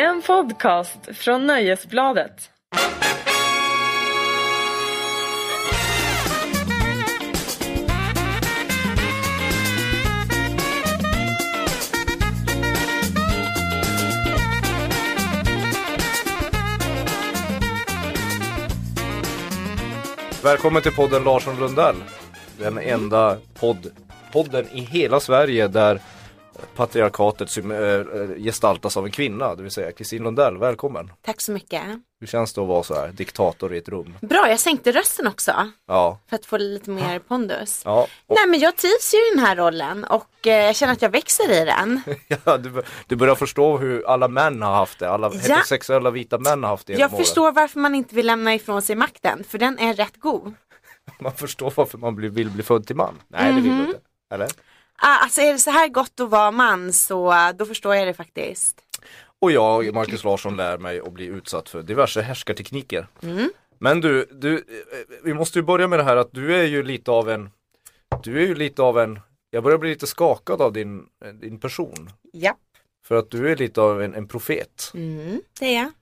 En podcast från Nöjesbladet. Välkommen till podden Larsson Lundell. Den enda podd, podden i hela Sverige där patriarkatet sym- äh, gestaltas av en kvinna, det vill säga Kristin Lundell. Välkommen! Tack så mycket. Hur känns det att vara så här diktator i ett rum? Bra, jag sänkte rösten också Ja, för att få lite mer pondus. ja, och, Nej men jag trivs ju i den här rollen och eh, jag känner att jag växer i den. ja du, du börjar förstå hur alla män har haft det, alla Ja. heterosexuella vita män har haft det Jag förstår varför man inte vill lämna ifrån sig makten, för den är rätt god. Man förstår varför man vill bli född till man. Nej, det vill Mhm. du inte. Eller? Ah, alltså är det så här gott att vara man så eh, då förstår jag det faktiskt. Och jag, Marcus Larsson, lär mig att bli utsatt för diverse härskartekniker. Mm. Men du, du, eh, vi måste ju börja med det här att du är ju lite av en, du är ju lite av en, jag börjar bli lite skakad av din, eh, din person. Ja. För att du är lite av en, en profet. Mm, det är jag.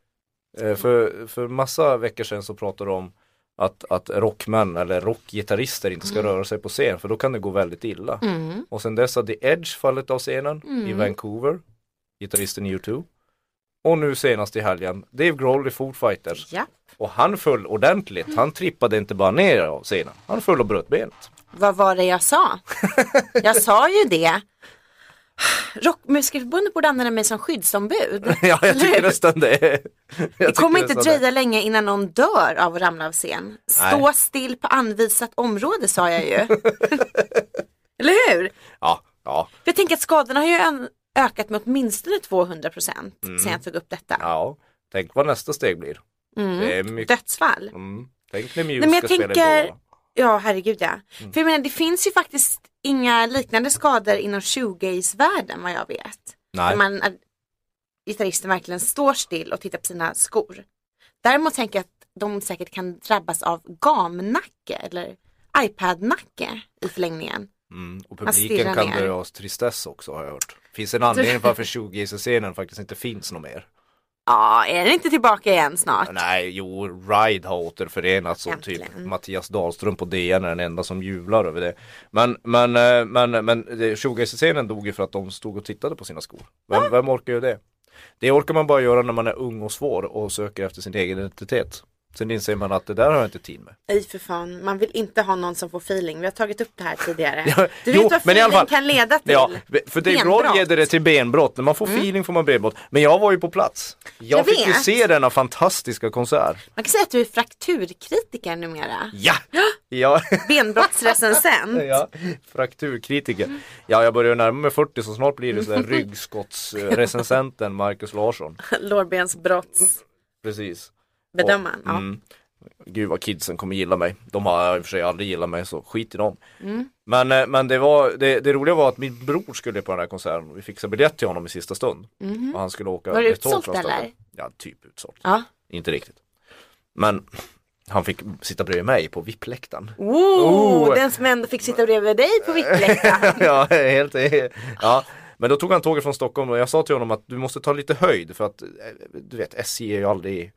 Eh, För, för massa veckor sedan så pratade du om att, att rockmän eller rockgitarrister inte ska röra sig på scen för då kan det gå väldigt illa. Mm. Och sen dess har The Edge fallit av scenen i Mm. Vancouver, gitarristen i U2. Och nu senast i helgen, Dave Grohl i Foo Fighters. Ja. Och han föll ordentligt, han trippade inte bara ner av scenen, han föll och bröt benet. Vad var det jag sa? Jag sa ju det. Rockmusikerförbundet borde använda mig som skyddsombud. ja, jag tycker nästan det. Det kommer inte dröja länge innan någon dör av att ramla av scen. Stå Nej. still på anvisat område sa jag ju. Eller hur? Ja, ja, För jag tänker att skadorna har ju ökat med åtminstone 200 procent sen jag tog upp detta. Mm. ja. Tänk vad nästa steg blir. Mm. Det är mycket, Dödsfall. mm. Tänk när Muse Nej, men jag tänker-. Ja, herregud ja. Mm. För jag menar, det finns ju faktiskt inga liknande skador inom shoegaze-världen vad jag vet. Nej. Där man, att gitarristen verkligen står still och tittar på sina skor. Däremot tänker jag att de säkert kan drabbas av gamnacke eller iPad-nacke i förlängningen. Mm. Och publiken kan av tristess också har jag hört. Finns en anledning varför shoegaze-scenen faktiskt inte finns något mer. Ja, är den inte tillbaka igen snart? Nej, jo, Ride har återförenats och typ. Mattias Dahlström på DN är den enda som jublar över det. Men, men, eh, men, men det- shoegaze-scenen dog ju för att de stod och tittade på sina skor. Vem, vem orkar ju det? Det orkar man bara göra när man är ung och svår och söker efter sin egen identitet. Sen inser man att det där har jag inte tid med. Nej för fan, man vill inte ha någon som får feeling. Vi har tagit upp det här tidigare. Ja, du jo, vet vad i alla feeling fall- kan leda till? Ja, för Dave Grohl ger det till benbrott. När man får feeling får man benbrott. Men jag var ju på plats. Jag, Jag fick ju vet. se denna fantastiska konsert. Man kan säga att du är frakturkritiker numera. Ja! Ja, Benbrottsrecensent. ja. frakturkritiker. Ja, jag börjar närma mig 40 så snart blir det sådär ryggskottsrecensenten Marcus Larsson. Lårbensbrottsbedömaren. Precis. Ja. Mm. Gud vad kidsen kommer gilla mig. De har i och för sig aldrig gillat mig så skit i dem. Mm. Men, eh, men det, var, det, det roliga var att min bror skulle på den här konserten. Vi fixade biljett till honom i sista stund. Och han skulle åka. Var det utsålt, eller? Ja, typ utsålt. ja. Inte riktigt. Men han fick sitta bredvid mig på VIP-läktaren. Oh, Oh. den som ändå fick sitta bredvid dig på vippläktaren. ja, helt, ja. Men då tog han tåget från Stockholm och jag sa till honom att du måste ta lite höjd för att eh, du vet SJ är ju aldrig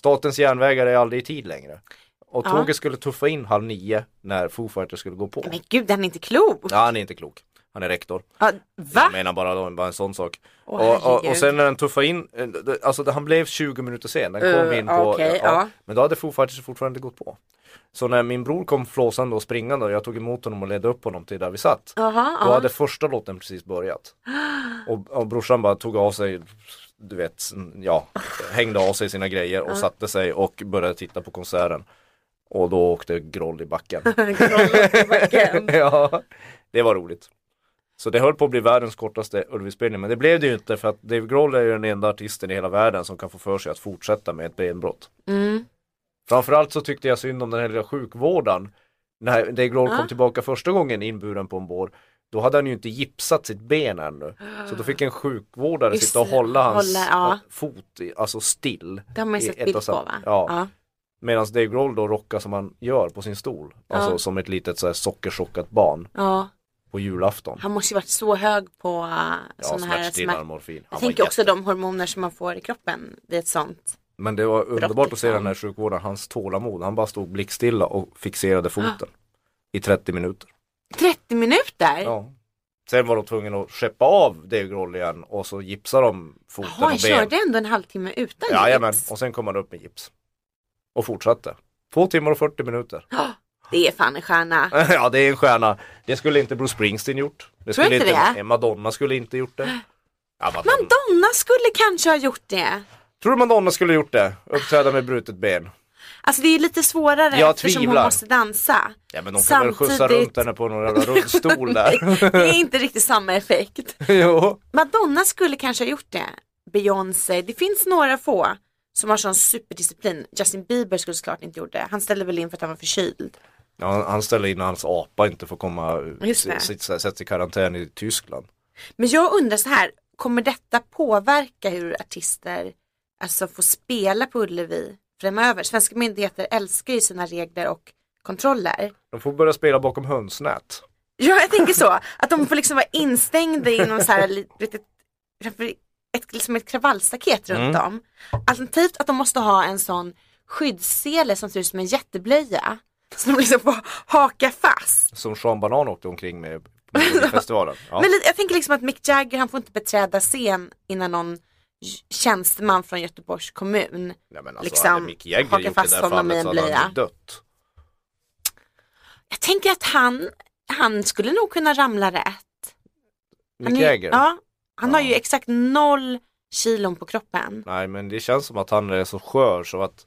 Statens järnvägar är aldrig i tid längre. Och Ja. tåget skulle tuffa in halv nio när Foo Fighters skulle gå på. Men gud, den är inte klok. Ja, han är inte klok. Han är rektor. Ja, Jag va? menar bara, bara en sån sak. Åh, och, och, och sen när den tuffade in, eh, alltså han blev 20 minuter sen. Den kom Uh, in på, okej, ja. Men då hade Foo Fighters fortfarande gått på. Så när min bror kom flåsande och springande och jag tog emot honom och ledde upp honom till där vi satt. Jaha, Då ja. hade första låten precis börjat. Och, och brorsan bara tog av sig, du vet, ja, hängde av sig sina grejer och satte sig och började titta på konserten. Och då åkte Groll i backen. Grollet i backen. ja, det var roligt. Så det höll på att bli världens kortaste Ullevi-spelning men det blev det ju inte för att Dave Grohl är ju den enda artisten i hela världen som kan få för sig att fortsätta med ett benbrott. Mm. Framförallt så tyckte jag synd om den här lilla sjukvårdaren. När Dave Grohl kom Ja. tillbaka första gången inburen på en bår Då hade han ju inte gipsat sitt ben ännu. Så då fick en sjukvårdare Just sitta och hålla hans hålla, ja. fot alltså still. Det har man ju sett ett bild på va? Ja. Medan Dave Grohl då rockar som han gör på sin stol. Alltså Ja. som ett litet så här sockerchockat barn. ja. på julafton. Han måste ju varit så hög på uh, Ja, sådana här smärtstillande smär- morfin. Jag Han var tänker också jätte- de hormoner som man får i kroppen vid ett sånt. Men det var underbart att se den här sjukvården, hans tålamod. Han bara stod blickstilla och fixerade foten. I 30 minuter. 30 minuter? Ja. Sen var de tvungna att skeppa av Degerol igen och så gipsade de foten Jaha, och jag ben. körde ändå en halvtimme utan Jajamän, gips. och sen kom han upp med gips. Och fortsatte. Två timmar och 40 minuter. Det är fan en stjärna. ja, det är en stjärna. Det skulle inte Bruce Springsteen gjort. Det Tror skulle inte inte det? Madonna skulle inte gjort det. Ja, Madonna. Madonna skulle kanske ha gjort det. Tror du Madonna skulle gjort det? Uppträda med brutet ben? Alltså det är lite svårare Jag eftersom tvivlar. hon måste dansa. Ja men de kan väl skjutsa Samtidigt- runt henne på någon jävla rullstol där. Det är inte riktigt samma effekt. jo. Madonna skulle kanske ha gjort det. Beyoncé, det finns några få som har sån superdisciplin. Justin Bieber skulle såklart inte gjort det. Han ställde väl in för att han var förkyld. Ja, han- ställer in när hans apa inte får komma, sätts i karantän i Tyskland. Men jag undrar så här, kommer detta påverka hur artister alltså får spela på Ullevi framöver? Svenska myndigheter älskar ju sina regler och kontroller. De får börja spela bakom hönsnät. Ja, jag tänker så. Att de får liksom vara instängda i någon så här litet, ett, liksom ett kravallstaket runt Mm. om. Alternativt att de måste ha en sån skyddssele som ser ut som en jättebblöja. Så de liksom får haka fast. Som Sean Banan åkte omkring med på festivalen. Ja. Men jag tänker liksom att Mick Jagger han får inte beträda scen innan någon tjänsteman från Göteborgs kommun. Nej, men alltså, liksom hade Mick Jagger haka gjort fast det där honom i fallet en så hade han ju blöja. dött. Jag tänker att han, han skulle nog kunna ramla rätt. Han Mick är- Jagger? Ja, han har Ja. ju exakt noll kilon på kroppen. Nej men det känns som att han är så skör så att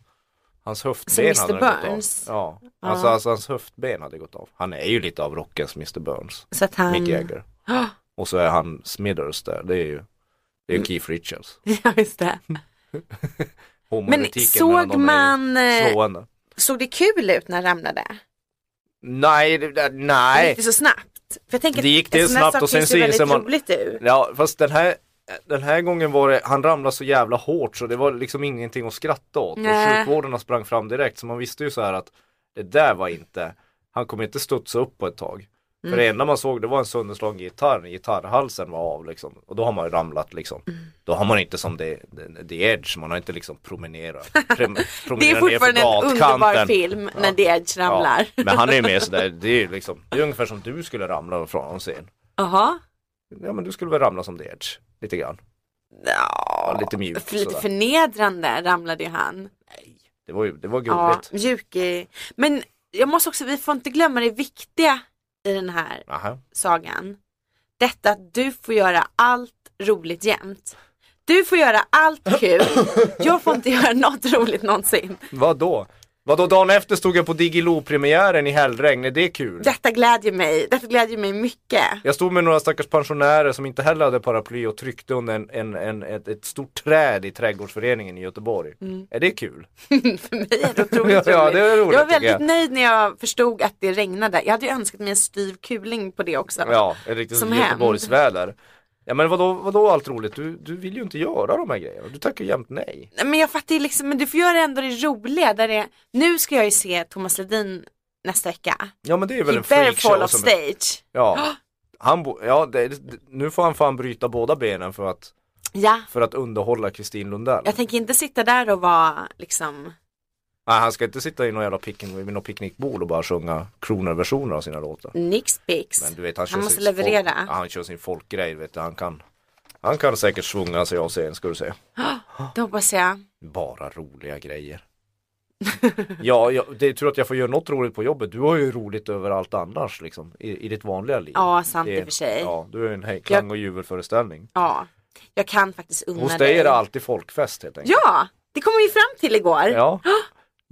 hans höftben hade gått Burns. av. Ja, Ja. Alltså, alltså hans höftben hade gått av. Han är ju lite av rockens Mr. Burns. Så att han... Mick Jagger. Ja, Och så är han Smithers där. Det är ju det är Mm. Keith Richards. Ja, just det. Men såg man, eh, slående. såg det kul ut när han ramlade? Nej, det, det- Det nej. gick det så snabbt? För jag tänker Det gick det snabbt och sen ser väldigt ser man- roligt ut. Ja, fast den här den här gången var det, han ramlade så jävla hårt så det var liksom ingenting att skratta åt. Och Nej. sjukvårdarna sprang fram direkt så man visste ju så här att det där var inte, han kommer inte studsa upp på ett tag. För Mm. det enda man såg det var en sönderslagen gitarr, gitarrhalsen var av liksom. Och då har man ju ramlat liksom. Mm. Då har man inte som the edge, man har inte liksom promenerat. Prem, Det är fortfarande för en underbar film när The Edge ramlar. Ja, men han är ju mer sådär, det är ju liksom, det är ungefär som du skulle ramla från en scen. Jaha. Ja men du skulle väl ramla som the edge, lite grann. Ja, lite mjuk för lite sådär. förnedrande ramlade ju han. Det var ju, det var Ja, gulligt. mjuk i... Men jag måste också, vi får inte glömma det viktiga i den här Aha. sagan. Detta att du får göra allt roligt jämt. Du får göra allt kul. Jag får inte göra något roligt någonsin. Vad då? Vadå dagen efter stod jag på Digilo-premiären i hällregn, är det kul? Detta glädjer mig. Detta glädjer mig mycket. Jag stod med några stackars pensionärer som inte heller hade paraply och tryckte under en, en, en, ett, ett stort träd i trädgårdsföreningen i Göteborg. Är det kul? För mig är det otroligt Ja, roligt. det är roligt, jag var väldigt jag. nöjd när jag förstod att det regnade. Jag hade ju önskat mig en styv kuling på det också. Ja, ett riktigt Som. Göteborgsväder. Ja men vadå, vadå allt roligt? Du, du vill ju inte göra de här grejerna. Du tackar jämt nej. Men jag fattar ju liksom, men du får göra ändå det roliga. Där det, nu ska jag ju se Thomas Ledin nästa vecka. Ja men det är väl He en freakshow fall off som stage. Ja, han bo, ja det, det- nu får han fan bryta båda benen för att, Ja, för att underhålla Kristin Lundell. jag tänker inte sitta där och vara liksom Nej, han ska inte sitta i någon jävla picknick, vid något picknickbord och bara sjunga crooner-versioner av sina låtar. Nix Pix. Men du vet han Han måste leverera. Folk, ja, han kör sin folkgrej vet du. Han kan, han kan säkert svunga sig av scen ska du se. Det hoppas jag. Bara roliga grejer. ja, jag, det är tur att jag får göra något roligt på jobbet. Du har ju roligt överallt annars liksom. I, i ditt vanliga liv. Ja, sant Det- i och för sig. Ja, du är en hej, klang och jubelföreställning. Ja, jag kan faktiskt unna Hos dig är det alltid folkfest helt enkelt. Ja, det kom vi fram till igår. Ja.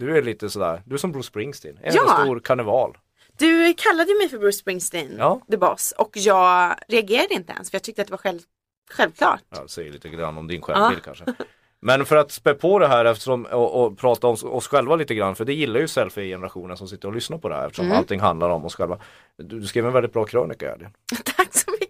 Du är lite sådär, du är som Bruce Springsteen. En Ja. stor karneval. Du kallade mig för Bruce Springsteen, Ja. the boss. Och jag reagerade inte ens för jag tyckte att det var själv, självklart. Ja, det säger lite grann om din självbild kanske. Men för att spä på det här eftersom, och, och prata om oss själva lite grann, för det gillar ju selfie-generationen som sitter och lyssnar på det här eftersom Mm. allting handlar om oss själva. Du, du skrev en väldigt bra krönika. Tack så mycket.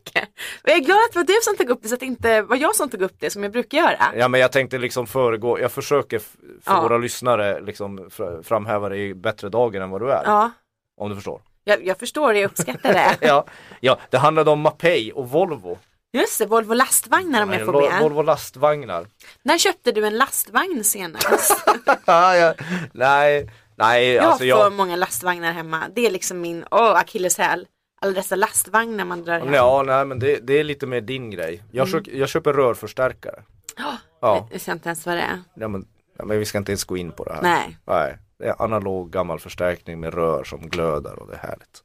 Men jag är glad att det var du som tog upp det så att det inte var jag som tog upp det som jag brukar göra. Ja men jag tänkte liksom föregå, jag försöker för Ja. våra lyssnare liksom fr- framhäva dig i bättre dagar än vad du är. Ja, Om du förstår. Jag, jag förstår det, jag uppskattar det. Ja, ja, det handlade om Mapei och Volvo. Just det, Volvo lastvagnar om jag får be. Volvo lastvagnar. När köpte du en lastvagn senast? Nej, nej, Jag har alltså för jag... många lastvagnar hemma. Det är liksom min åh, akilleshäl. Alla dessa lastvagnar man drar hem. Ja, nej men det, det är lite mer din grej. Jag, Mm. köper, jag köper rörförstärkare. Ja. Ja, Jag vet inte ens vad det är. ja, men, ja, men vi ska inte ens gå in på det här. Nej. Nej. Det är analog gammal förstärkning med rör som glödar och det är härligt.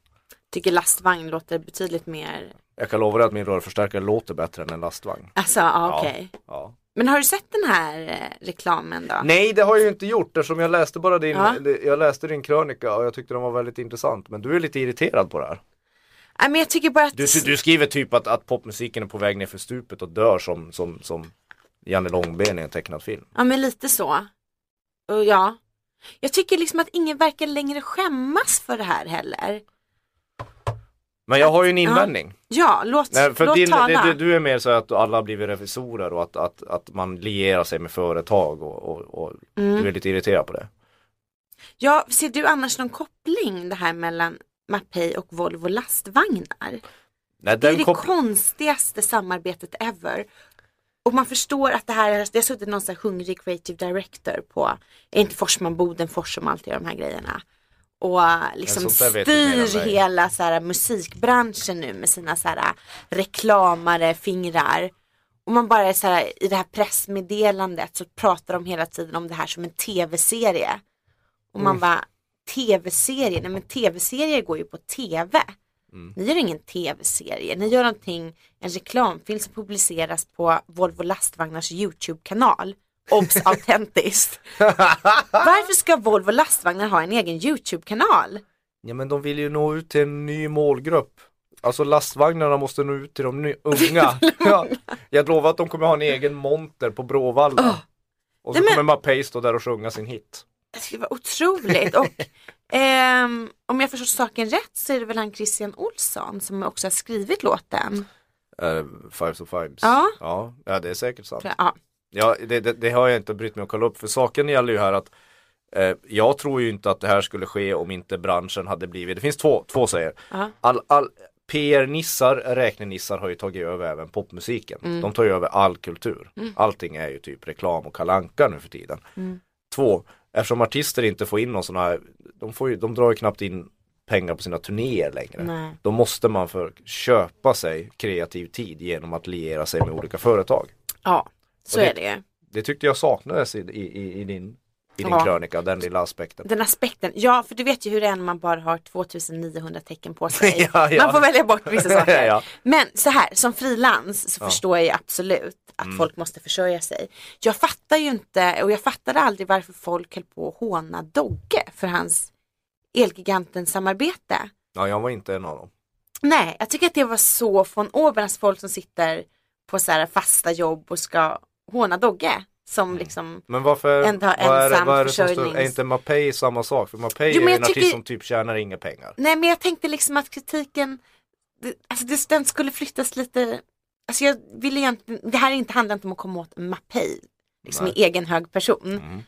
Tycker lastvagn låter betydligt mer, Jag kan lova dig att min rörförstärkare låter bättre än en lastvagn. alltså ja, okej. Ja. Men har du sett den här eh, reklamen då? Nej det har jag ju inte gjort eftersom jag läste bara din, Ja. jag läste din krönika och jag tyckte den var väldigt intressant. Men du är lite irriterad på det här. Nej men jag tycker bara att Du, du skriver typ att, att popmusiken är på väg ner för stupet och dör som, som, som Janne Långben i en tecknad film. Ja men lite så. Och ja. Jag tycker liksom att ingen verkar längre skämmas för det här heller. Men jag har ju en invändning. Ja, låt, Nej, för låt din, tala. det, du, du är mer så att alla har blivit revisorer och att, att, att man lierar sig med företag och, och, och Mm. du är lite irriterad på det. Ja, ser du annars någon koppling det här mellan Mapei och Volvo lastvagnar? Nej, Det är det konstigaste samarbetet ever. Och man förstår att det här, är- det har suttit någon sån här hungrig creative director på, är inte Forsman Bodenfors som alltid gör de här grejerna. Och äh, liksom styr hela så här, musikbranschen nu med sina så här, reklamare fingrar. Och man bara är så här, i det här pressmeddelandet så pratar de hela tiden om det här som en tv-serie. Och man bara, tv-serie, nej men tv-serier går ju på tv. Ni gör ingen tv-serie, ni gör någonting, en reklamfilm som publiceras på Volvo lastvagnars YouTube-kanal. Obs! autentiskt. Varför ska Volvo lastvagnar ha en egen YouTube-kanal? Ja men de vill ju nå ut till en ny målgrupp. Alltså lastvagnarna måste nå ut till de ny- unga. ja. Jag lovar att de kommer ha en egen monter på Bråvalla. Och så Nej, men- kommer Mapei stå där och sjunga sin hit. Det vara otroligt. Och ehm, om jag förstått saken rätt så är det väl han Christian Olsson som också har skrivit låten. Uh, fives of Fives. Ja. ja. Ja det är säkert sant. Ja, Ja det, det, det har jag inte brytt mig att kolla upp för saken gäller ju här att eh, jag tror ju inte att det här skulle ske om inte branschen hade blivit, det finns två, två säger. Ja. All, all, PR-nissar, räknenissar har ju tagit över även popmusiken. Mm. De tar ju över all kultur. Allting är ju typ reklam och kalanka nu för tiden. Mm. Två, eftersom artister inte får in någon sån här, de, får ju, de drar ju knappt in pengar på sina turnéer längre. Nej. Då måste man för köpa sig kreativ tid genom att liera sig med olika företag. ja så det- är det. Det tyckte jag saknades i, i, i din, i din Ja. krönika, den lilla aspekten. Den aspekten, ja för du vet ju hur det är när man bara har 2900 tecken på sig. Ja, ja. Man får välja bort vissa saker. Men så här, som frilans så förstår jag ju absolut att Mm. folk måste försörja sig. Jag fattar ju inte, och jag fattade aldrig varför folk höll på att håna Dogge för hans Elgiganten-samarbete. Ja, jag var inte en av dem. Nej, jag tycker att det var så från Åbernas folk som sitter på så här fasta jobb och ska håna Dogge. Som Mm. liksom, Men varför, Ändå har ensam vad är det står, är inte Mapei samma sak? För Mapei Jo, är en artist tycker- som typ tjänar inga pengar. nej men jag tänkte liksom att kritiken, det, alltså det, den skulle flyttas lite, alltså jag vill egentligen, det här inte handlar inte om att komma åt Mapei, liksom Nej. i egen hög person. Mm.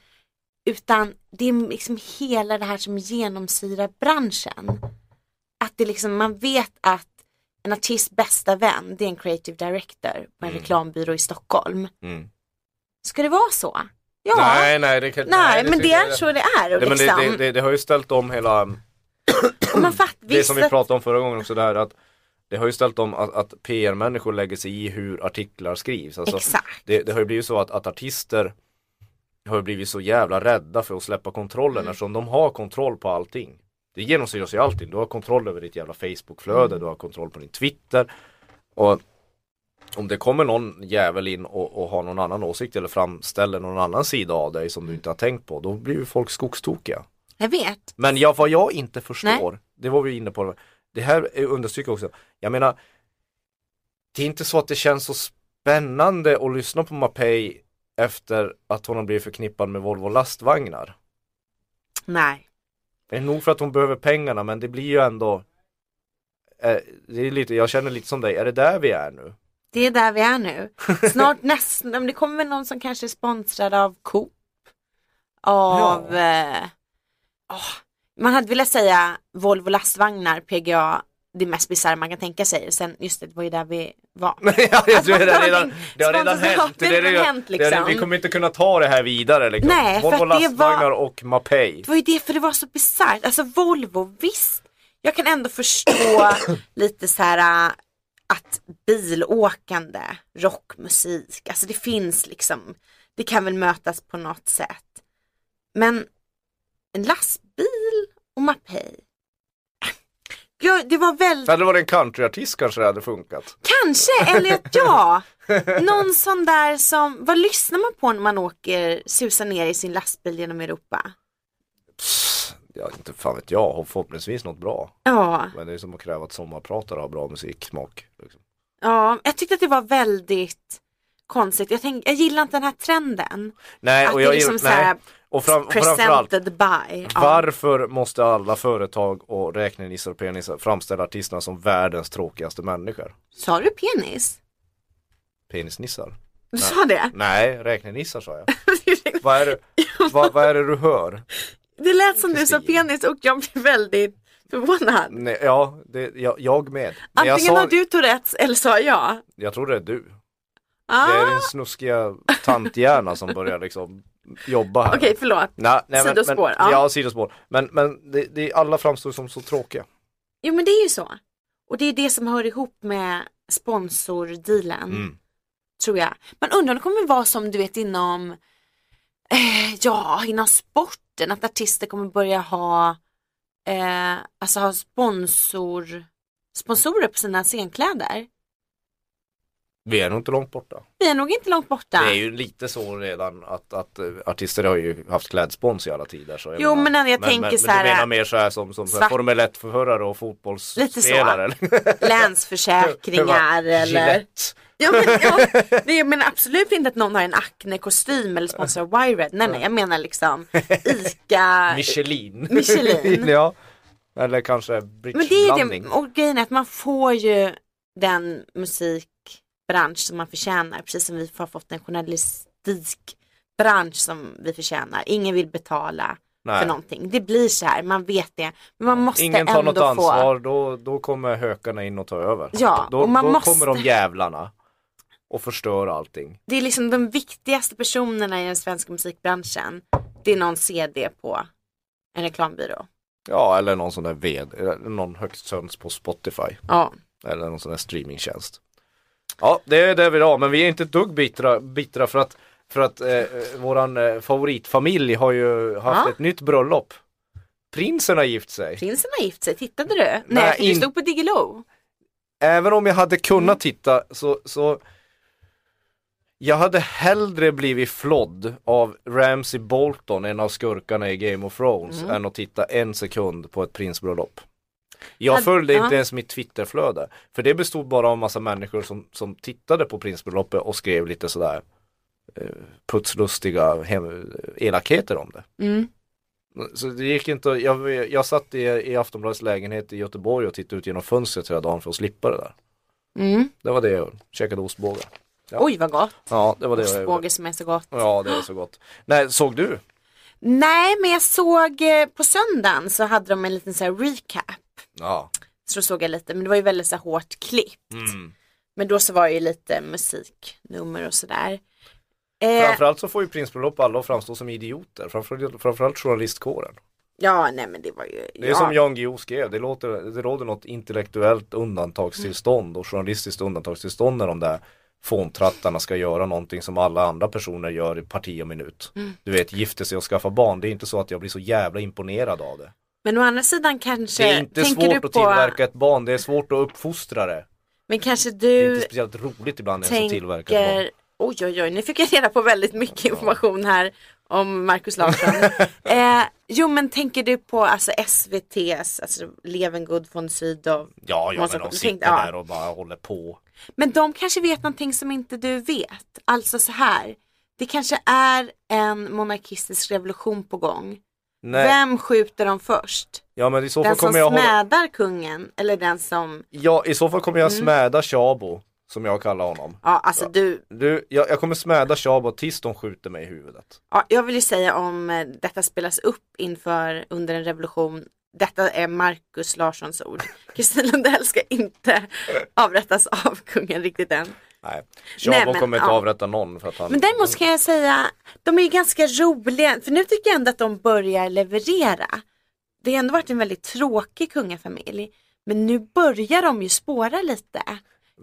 Utan det är liksom hela det här som genomsyrar branschen. Att det liksom, man vet att en artists bästa vän, det är en creative director på en Mm. reklambyrå i Stockholm. Mm. Ska det vara så? Ja, nej, Nej, nej, det kan, men det är jag- så det är. Och Nej, men det, liksom, det, det, det har ju ställt om hela, och man fatt, det som vi pratade om förra gången också där att det har ju ställt om att, att PR-människor lägger sig i hur artiklar skrivs. Alltså, Exakt. det, det har ju blivit så att, att artister har ju blivit så jävla rädda för att släppa kontrollen Mm. eftersom de har kontroll på allting. Det genomsyras ju allting. Du har kontroll över ditt jävla Facebookflöde, Mm. du har kontroll på din Twitter. Och om det kommer någon jävel in och, och har någon annan åsikt eller framställer någon annan sida av dig som du inte har tänkt på, då blir ju folk skogstokiga. Jag vet. Men jag, vad jag inte förstår, det var vi inne på, det här är understryker också, jag menar det är inte så att det känns så spännande att lyssna på Mapei efter att hon har blivit förknippad med Volvo lastvagnar. Nej. Det är nog för att hon behöver pengarna men det blir ju ändå eh, det är lite, Jag känner lite som dig, är det där vi är nu? Det är där vi är nu. Snart nästan, det kommer väl någon som kanske är sponsrad av Coop. Av, eh, åh, man hade velat säga Volvo lastvagnar, PGA, det mest bisarra man kan tänka sig. Sen, just det, det var ju där vi var. ja, det, Alltså, det, det, redan, det har redan hänt. det har redan hänt, det- liksom. vi kommer inte kunna ta det här vidare liksom. Nej, Volvo det lastvagnar var- och Mapei. Det var ju det, för det var så bisarrt. Alltså Volvo, visst. Jag kan ändå förstå lite så här äh, att bilåkande, rockmusik, alltså det finns liksom, det kan väl mötas på något sätt. Men en lastbil och Mapei. Ja, det var väldigt, Hade det varit en countryartist kanske det hade funkat. kanske, eller att ja, någon sån där som, vad lyssnar man på när man åker, susar ner i sin lastbil genom Europa? Pss, Ja, inte fan vet jag, förhoppningsvis något bra. Ja. Men det är som att kräva att sommarpratare har bra musiksmak. Liksom. Ja, jag tyckte att det var väldigt konstigt. Jag, tänk, jag gillar inte den här trenden. Nej, att och jag liksom gillar- här nej. Och, fram, presented by. Ja. varför måste alla företag och räknenissar och penisar framställa artisterna som världens tråkigaste människor? Sa du penis? Penisnissar? Du sa det? Nej, räknenissar sa jag. vad, är det, vad, vad är det du hör? Det lät som du sa penis och jag blev väldigt förvånad. Nej, ja, det, jag, jag med. Men jag, Antingen sa, har du Tourettes eller sa jag. jag tror det är du. Ah, Det är din snuskiga tanthjärna som börjar liksom jobba här. Okej, förlåt. Nej, nej, men- Sidospår, Men, ja. ja. sidospår. Men, men det, det, alla framstår som så tråkiga. Jo men det är ju så. Och det är det som hör ihop med sponsordealen. Mm. Tror jag. Man undrar om det kommer vara som du vet inom eh, Ja, inom sporten. Att artister kommer börja ha eh, Alltså ha sponsor Sponsorer på sina scenkläder. Vi är nog inte långt borta. Vi är nog inte långt borta. Det är ju lite så redan att, att eh, artister har ju haft klädspons i alla tider. Så Jo, men jag tänker men, så Men här, du menar mer så här som, som så svart- Formel 1-förare och fotbollsspelare? Länsförsäkringar eller. Ja, men, ja, jag menar absolut inte att någon har en Acne-kostym eller sponsrar Wired. Nej, nej, jag menar liksom ICA. Michelin. Michelin. ja. Eller kanske Men det är bridgeblandning. det, och grejen är att man får ju den musikbransch som man förtjänar. Precis som vi har fått en journalistikbransch som vi förtjänar. Ingen vill betala Nej. för någonting. Det blir så här, man vet det. Men man måste Ingen tar ändå något få. ansvar, då, då kommer hökarna in och tar över. Ja, då och man då måste- kommer de jävlarna och förstör allting. Det är liksom de viktigaste personerna i den svenska musikbranschen. Det är någon CD på en reklambyrå. Ja, eller någon sån där eller någon högst söns på Spotify. Ja. Eller någon sån där streamingtjänst. Ja, det är det vi har, men vi är inte ett dugg bittra, bittra för att, för att eh, våran eh, favoritfamilj har ju haft Ja. ett nytt bröllop. Prinsen har gift sig. Prinsen har gift sig, tittade du? Nej, det in- stod på Diggiloo. Även om jag hade Mm. kunnat titta så, så jag hade hellre blivit flodd av Ramsey Bolton, en av skurkarna i Game of Thrones, Mm. än att titta en sekund på ett prinsbröllop. Jag följde ja. inte ens mitt Twitterflöde, för det bestod bara av massa människor som, som tittade på prinsbröllopet och skrev lite sådär eh, putslustiga hem, elakheter om det. Mm. Så det gick inte, jag, jag satt i, i Aftonbladets lägenhet i Göteborg och tittade ut genom fönstret hela dagen för att slippa det där. Mm. Det var det jag gjorde. Käkade ostbågar. Ja. Oj vad gott. Ja, det var det jag gjorde. Ostbåge som är så gott. Ja, det är så gott. Nej, såg du? Nej, men jag såg eh, på söndagen så hade de en liten så här recap. Ja. Så då såg jag lite, men det var ju väldigt så här hårt klippt. Mm. Men då så var det ju lite musiknummer och sådär. Eh, Framförallt så får ju prinsbröllop alla att framstå som idioter. Framförallt, framförallt journalistkåren. ja, nej men det var ju. Det är ja. som Jan Guillou skrev, det, låter, det råder något intellektuellt undantagstillstånd och journalistiskt undantagstillstånd när de där fåntrattarna ska göra någonting som alla andra personer gör i parti och minut. Mm. Du vet, gifta sig och skaffa barn. Det är inte så att jag blir så jävla imponerad av det. Men å andra sidan kanske. Det är inte tänker svårt du att på, tillverka ett barn, det är svårt att uppfostra det. Men kanske Det är du inte speciellt roligt ibland ens att tillverka ett barn. tänker. Oj oj oj, nu fick jag reda på väldigt mycket information här om Markus Larsson. eh, jo men tänker du på alltså SVT's, alltså Levengood von Sydow. Ja, ja men de du sitter tänkte, ja. där och bara håller på. Men de kanske vet någonting som inte du vet. Alltså så här. Det kanske är en monarkistisk revolution på gång. Nej, Vem skjuter dem först? ja men i så fall Den som kommer jag hålla... smädar kungen eller den som Ja, i så fall kommer jag Mm. smäda Tjabo. som jag kallar honom. Ja, alltså du, Du, jag, jag kommer smäda Shabo tills de skjuter mig i huvudet. ja, jag vill ju säga om eh, detta spelas upp inför under en revolution. Detta är Markus Larssons ord. Kristin Lundell ska inte avrättas av kungen riktigt än. Nej, Nej, Shabo men, kommer inte ja. avrätta någon för att han Men däremot kan jag säga, de är ju ganska roliga, för nu tycker jag ändå att de börjar leverera. Det har ändå varit en väldigt tråkig kungafamilj, men nu börjar de ju spåra lite.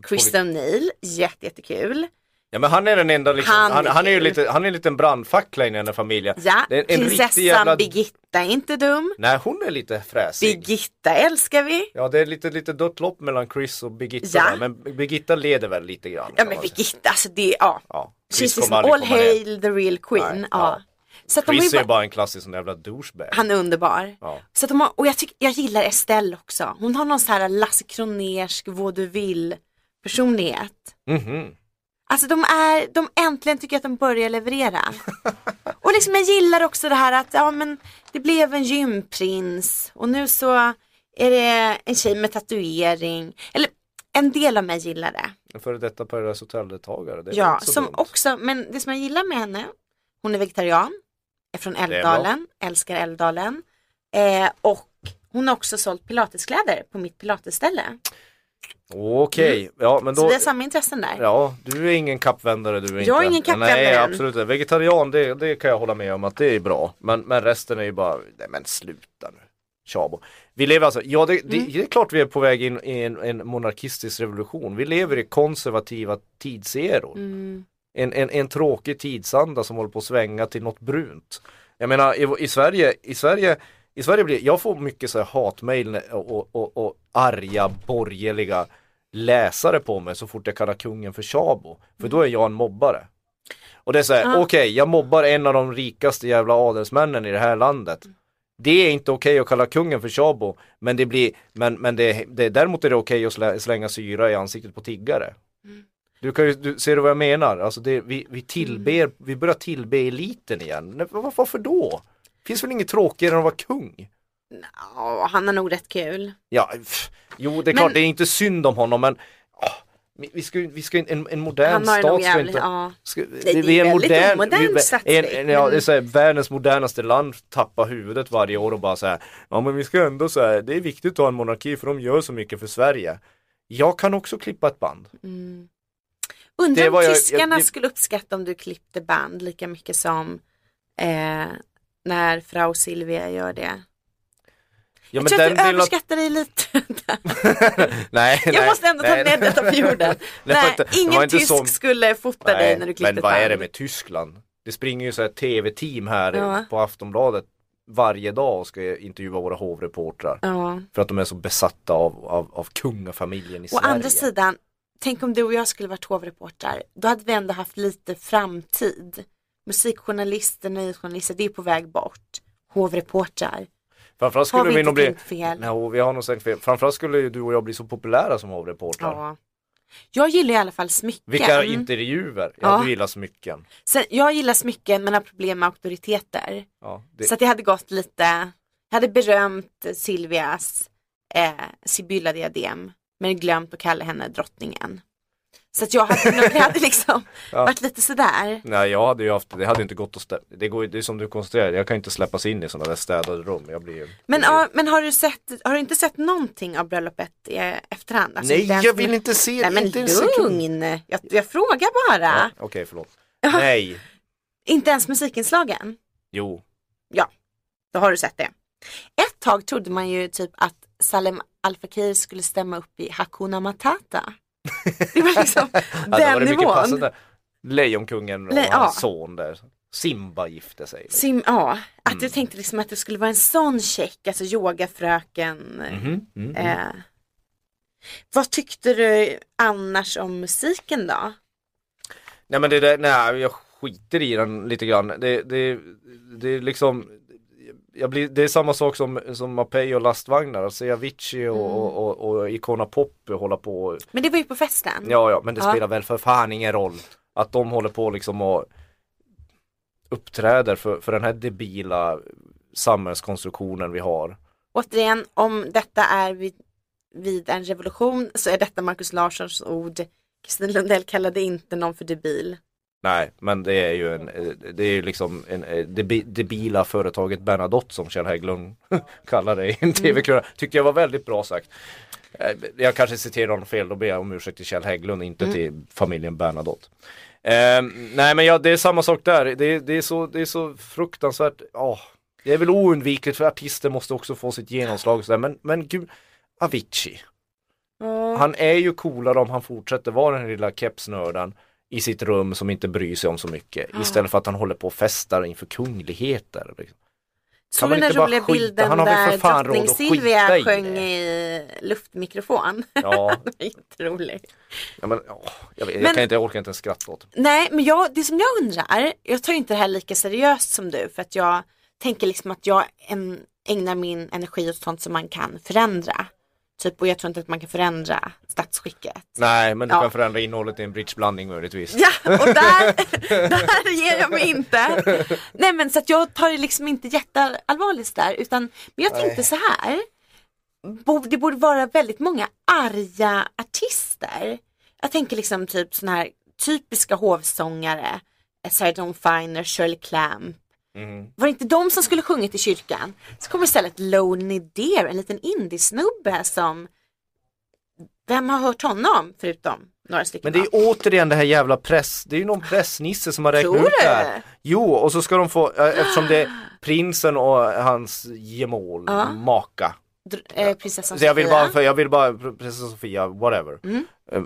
Kristen O'Neill, jätte, jättekul. Ja men han är den enda liksom, Han han, han, är ju lite, han är en liten brandfackla i den här familjen. Ja, en riktig prinsessan jävla- Birgitta är inte dum. Nej hon är lite fräsig. Birgitta älskar vi. Ja det är lite, lite dött lopp mellan Chris och Birgitta Ja. där, men Birgitta leder väl lite grann. Ja men. Birgitta, alltså det, ja. Ja, She's Chris liksom kommer aldrig all komma ner. hail the real queen. Nej, ja. ja. Så att de Chris ju är bara, en klassisk sån jävla douchebag. han är underbar. Ja. Så att de har, och jag, tycker, jag gillar Estelle också. Hon har någon så här Lasse Kronersk vaudeville personlighet. Mhm. Alltså de är, de äntligen tycker jag att de börjar leverera. och liksom jag gillar också det här att ja men det blev en gymprins och nu så är det en tjej med tatuering. Eller en del av mig gillar det. En före detta Paradise Hotel-deltagare. det är Ja, som dumt. också, men det som jag gillar med henne, hon är vegetarian, är från är. Älvdalen, älskar Älvdalen. Eh, och hon har också sålt pilateskläder på mitt pilatesställe. Okej, ja men Mm. Så då vi har samma intressen där. Ja, du är ingen kappvändare du är inte. Jag är ingen kappvändare Nej, absolut inte. Vegetarian, det, det kan jag hålla med om att det är bra. Men, men resten är ju bara, nej men sluta nu. Tjabo. Vi lever alltså, ja det, det, Mm. det är klart vi är på väg in i en, en monarkistisk revolution. Vi lever i konservativa tidseror. Mm. En, en, en tråkig tidsanda som håller på att svänga till något brunt. Jag menar i, i Sverige, i Sverige i Sverige blir, jag får mycket så här hatmejl och, och, och, och arga borgerliga läsare på mig så fort jag kallar kungen för Tjabo. För då är jag en mobbare. Och det är så här, okej jag mobbar en av de rikaste jävla adelsmännen i det här landet. Det är inte okej att kalla kungen för Tjabo, men det blir, men, men det, det, däremot är det okej att slä, slänga syra i ansiktet på tiggare. Du kan ju, du, ser du vad jag menar? Alltså det, vi, vi tillber, vi börjar tillbe eliten igen. Varför då? Finns väl inget tråkigare än att vara kung? Ja, han har nog rätt kul. Ja, pff, jo det är Men- klart det är inte synd om honom men åh, vi- ska, vi ska en, en modern det stat ska jävligt, inte ja. ska, det är väldigt omodernt vi- satsning, en, en, ja, det är så här, världens modernaste land tappar huvudet varje år och bara så här, ja men vi ska ändå så här, det är viktigt att ha en monarki för de gör så mycket för Sverige. Jag kan också klippa ett band. Det Undrar om jag- tyskarna jag- skulle uppskatta om du klippte band lika mycket som eh, när Frau Silvia gör det. Ja, jag tror att du överskattar dig lite. nej, jag nej, måste ändå ta nej, med detta på jorden. Nej, ingen tysk så- skulle fota dig när du klippte men vad är det band. med Tyskland? Det springer ju så här tv-team här Ja. på Aftonbladet varje dag och ska intervjua våra hovreportrar. Ja. För att de är så besatta av, av, av kungafamiljen i Å Sverige. andra sidan, tänk om du och jag skulle varit hovreportrar. Då hade vi ändå haft lite framtid. Musikjournalister, nyhetsjournalister, det är på väg bort. Hovreportrar. Framförallt Har skulle vi vi, inte nog bli... fel? No, vi har nog tänkt fel. Framförallt skulle ju du och jag bli så populära som hovreportrar. Ja. Jag gillar i alla fall smycken. Vilka intervjuer. Ja, Ja. du gillar smycken. Sen, jag gillar smycken men har problem med auktoriteter. Ja, det... Så att jag hade gått lite, jag hade berömt Silvias eh, Sibylla-diadem men glömt att kalla henne drottningen. Så att jag hade, nog- det hade liksom Ja. varit lite sådär. Nej jag hade ju haft, det hade inte gått att stä... det, går, det är som du konstaterar, jag kan inte släppas in i sådana där städade rum. Jag blir. Men, blir... ja, men har, du sett, har du inte sett någonting av bröllopet i efterhand? Alltså, Nej jag vill inte se Nej men inte lugn, jag, jag frågar bara. Ja, Okej förlåt. Nej, Inte ens musikinslagen? jo. Ja, då har du sett det. Ett tag trodde man ju typ att Salem Al Fakir skulle stämma upp i Hakuna Matata. Det var liksom Ja, var den det mycket nivån. passande. Lejonkungen och Le- hans ja. son där. Simba gifte sig. Sim, ja, att Mm. du tänkte liksom att det skulle vara en sån check, alltså yogafröken. Mm, mm. Eh. Vad tyckte du annars om musiken då? Nej men det där, nej jag skiter i den lite grann. Det, det, det är liksom jag blir, det är samma sak som, som Mapei och lastvagnar, att se Avicii och, Mm. och, och, och Icona Pop hålla på. och- Men det var ju på festen. Ja ja, men det Ja. spelar väl för fan ingen roll. Att de håller på liksom och uppträder för, för den här debila samhällskonstruktionen vi har. Återigen, om detta är vid, vid en revolution så är detta Markus Larssons ord. Kristin Lundell kallade inte någon för debil. Nej, men det är ju en, eh, det är ju liksom en, eh, det bi- debila företaget Bernadotte som Kjell Hägglund kallar det i en tv-krönika. Tyckte jag var väldigt bra sagt. Eh, Jag kanske citerar honom fel, då ber jag om ursäkt till Kjell Hägglund, inte till familjen Bernadotte. Eh, nej men ja, det är samma sak där. Det, det, är, så, det är så fruktansvärt, ja. det är väl oundvikligt för artister måste också få sitt genomslag sådär. Men, men gud, Avicii. Han är ju coolare om han fortsätter vara den lilla kepsnörden i sitt rum som inte bryr sig om så mycket istället för att han håller på och festar inför kungligheter. Liksom. Du den inte roliga bilden Han där drottning Silvia i sjöng det. i luftmikrofon? Ja, Jätteroligt. ja men, åh, jag, vet, jag, kan inte, jag orkar inte ens skratta åt det. Nej, men jag, det som jag undrar, jag tar inte det här lika seriöst som du för att jag tänker liksom att jag ägnar min energi åt sånt som man kan förändra. Typ, och jag tror inte att man kan förändra statsskicket. Nej, men du Ja. kan förändra innehållet i en bridgeblandning möjligtvis. Ja, och där, där ger jag mig inte. Nej men så att jag tar det liksom inte jätteallvarligt där utan men jag tänkte så här. Det borde vara väldigt många arga artister. Jag tänker liksom typ såna här typiska hovsångare. Sarah Dawn Finer, Shirley Clamp. Mhm. Var det inte de som skulle sjungit i kyrkan? Så kommer istället Lonely Deer, en liten indiesnubbe som Vem har hört honom förutom några stycken? Men det är återigen det här jävla press, det är ju någon pressnisse som har räknat ut det här. Jo, och så ska de få, eh, eftersom det är prinsen och hans gemål, Ja. maka. Dr- eh, prinsessan Så jag vill Sofia. bara, jag vill bara, prinsessan Sofia, whatever. Mm. Eh,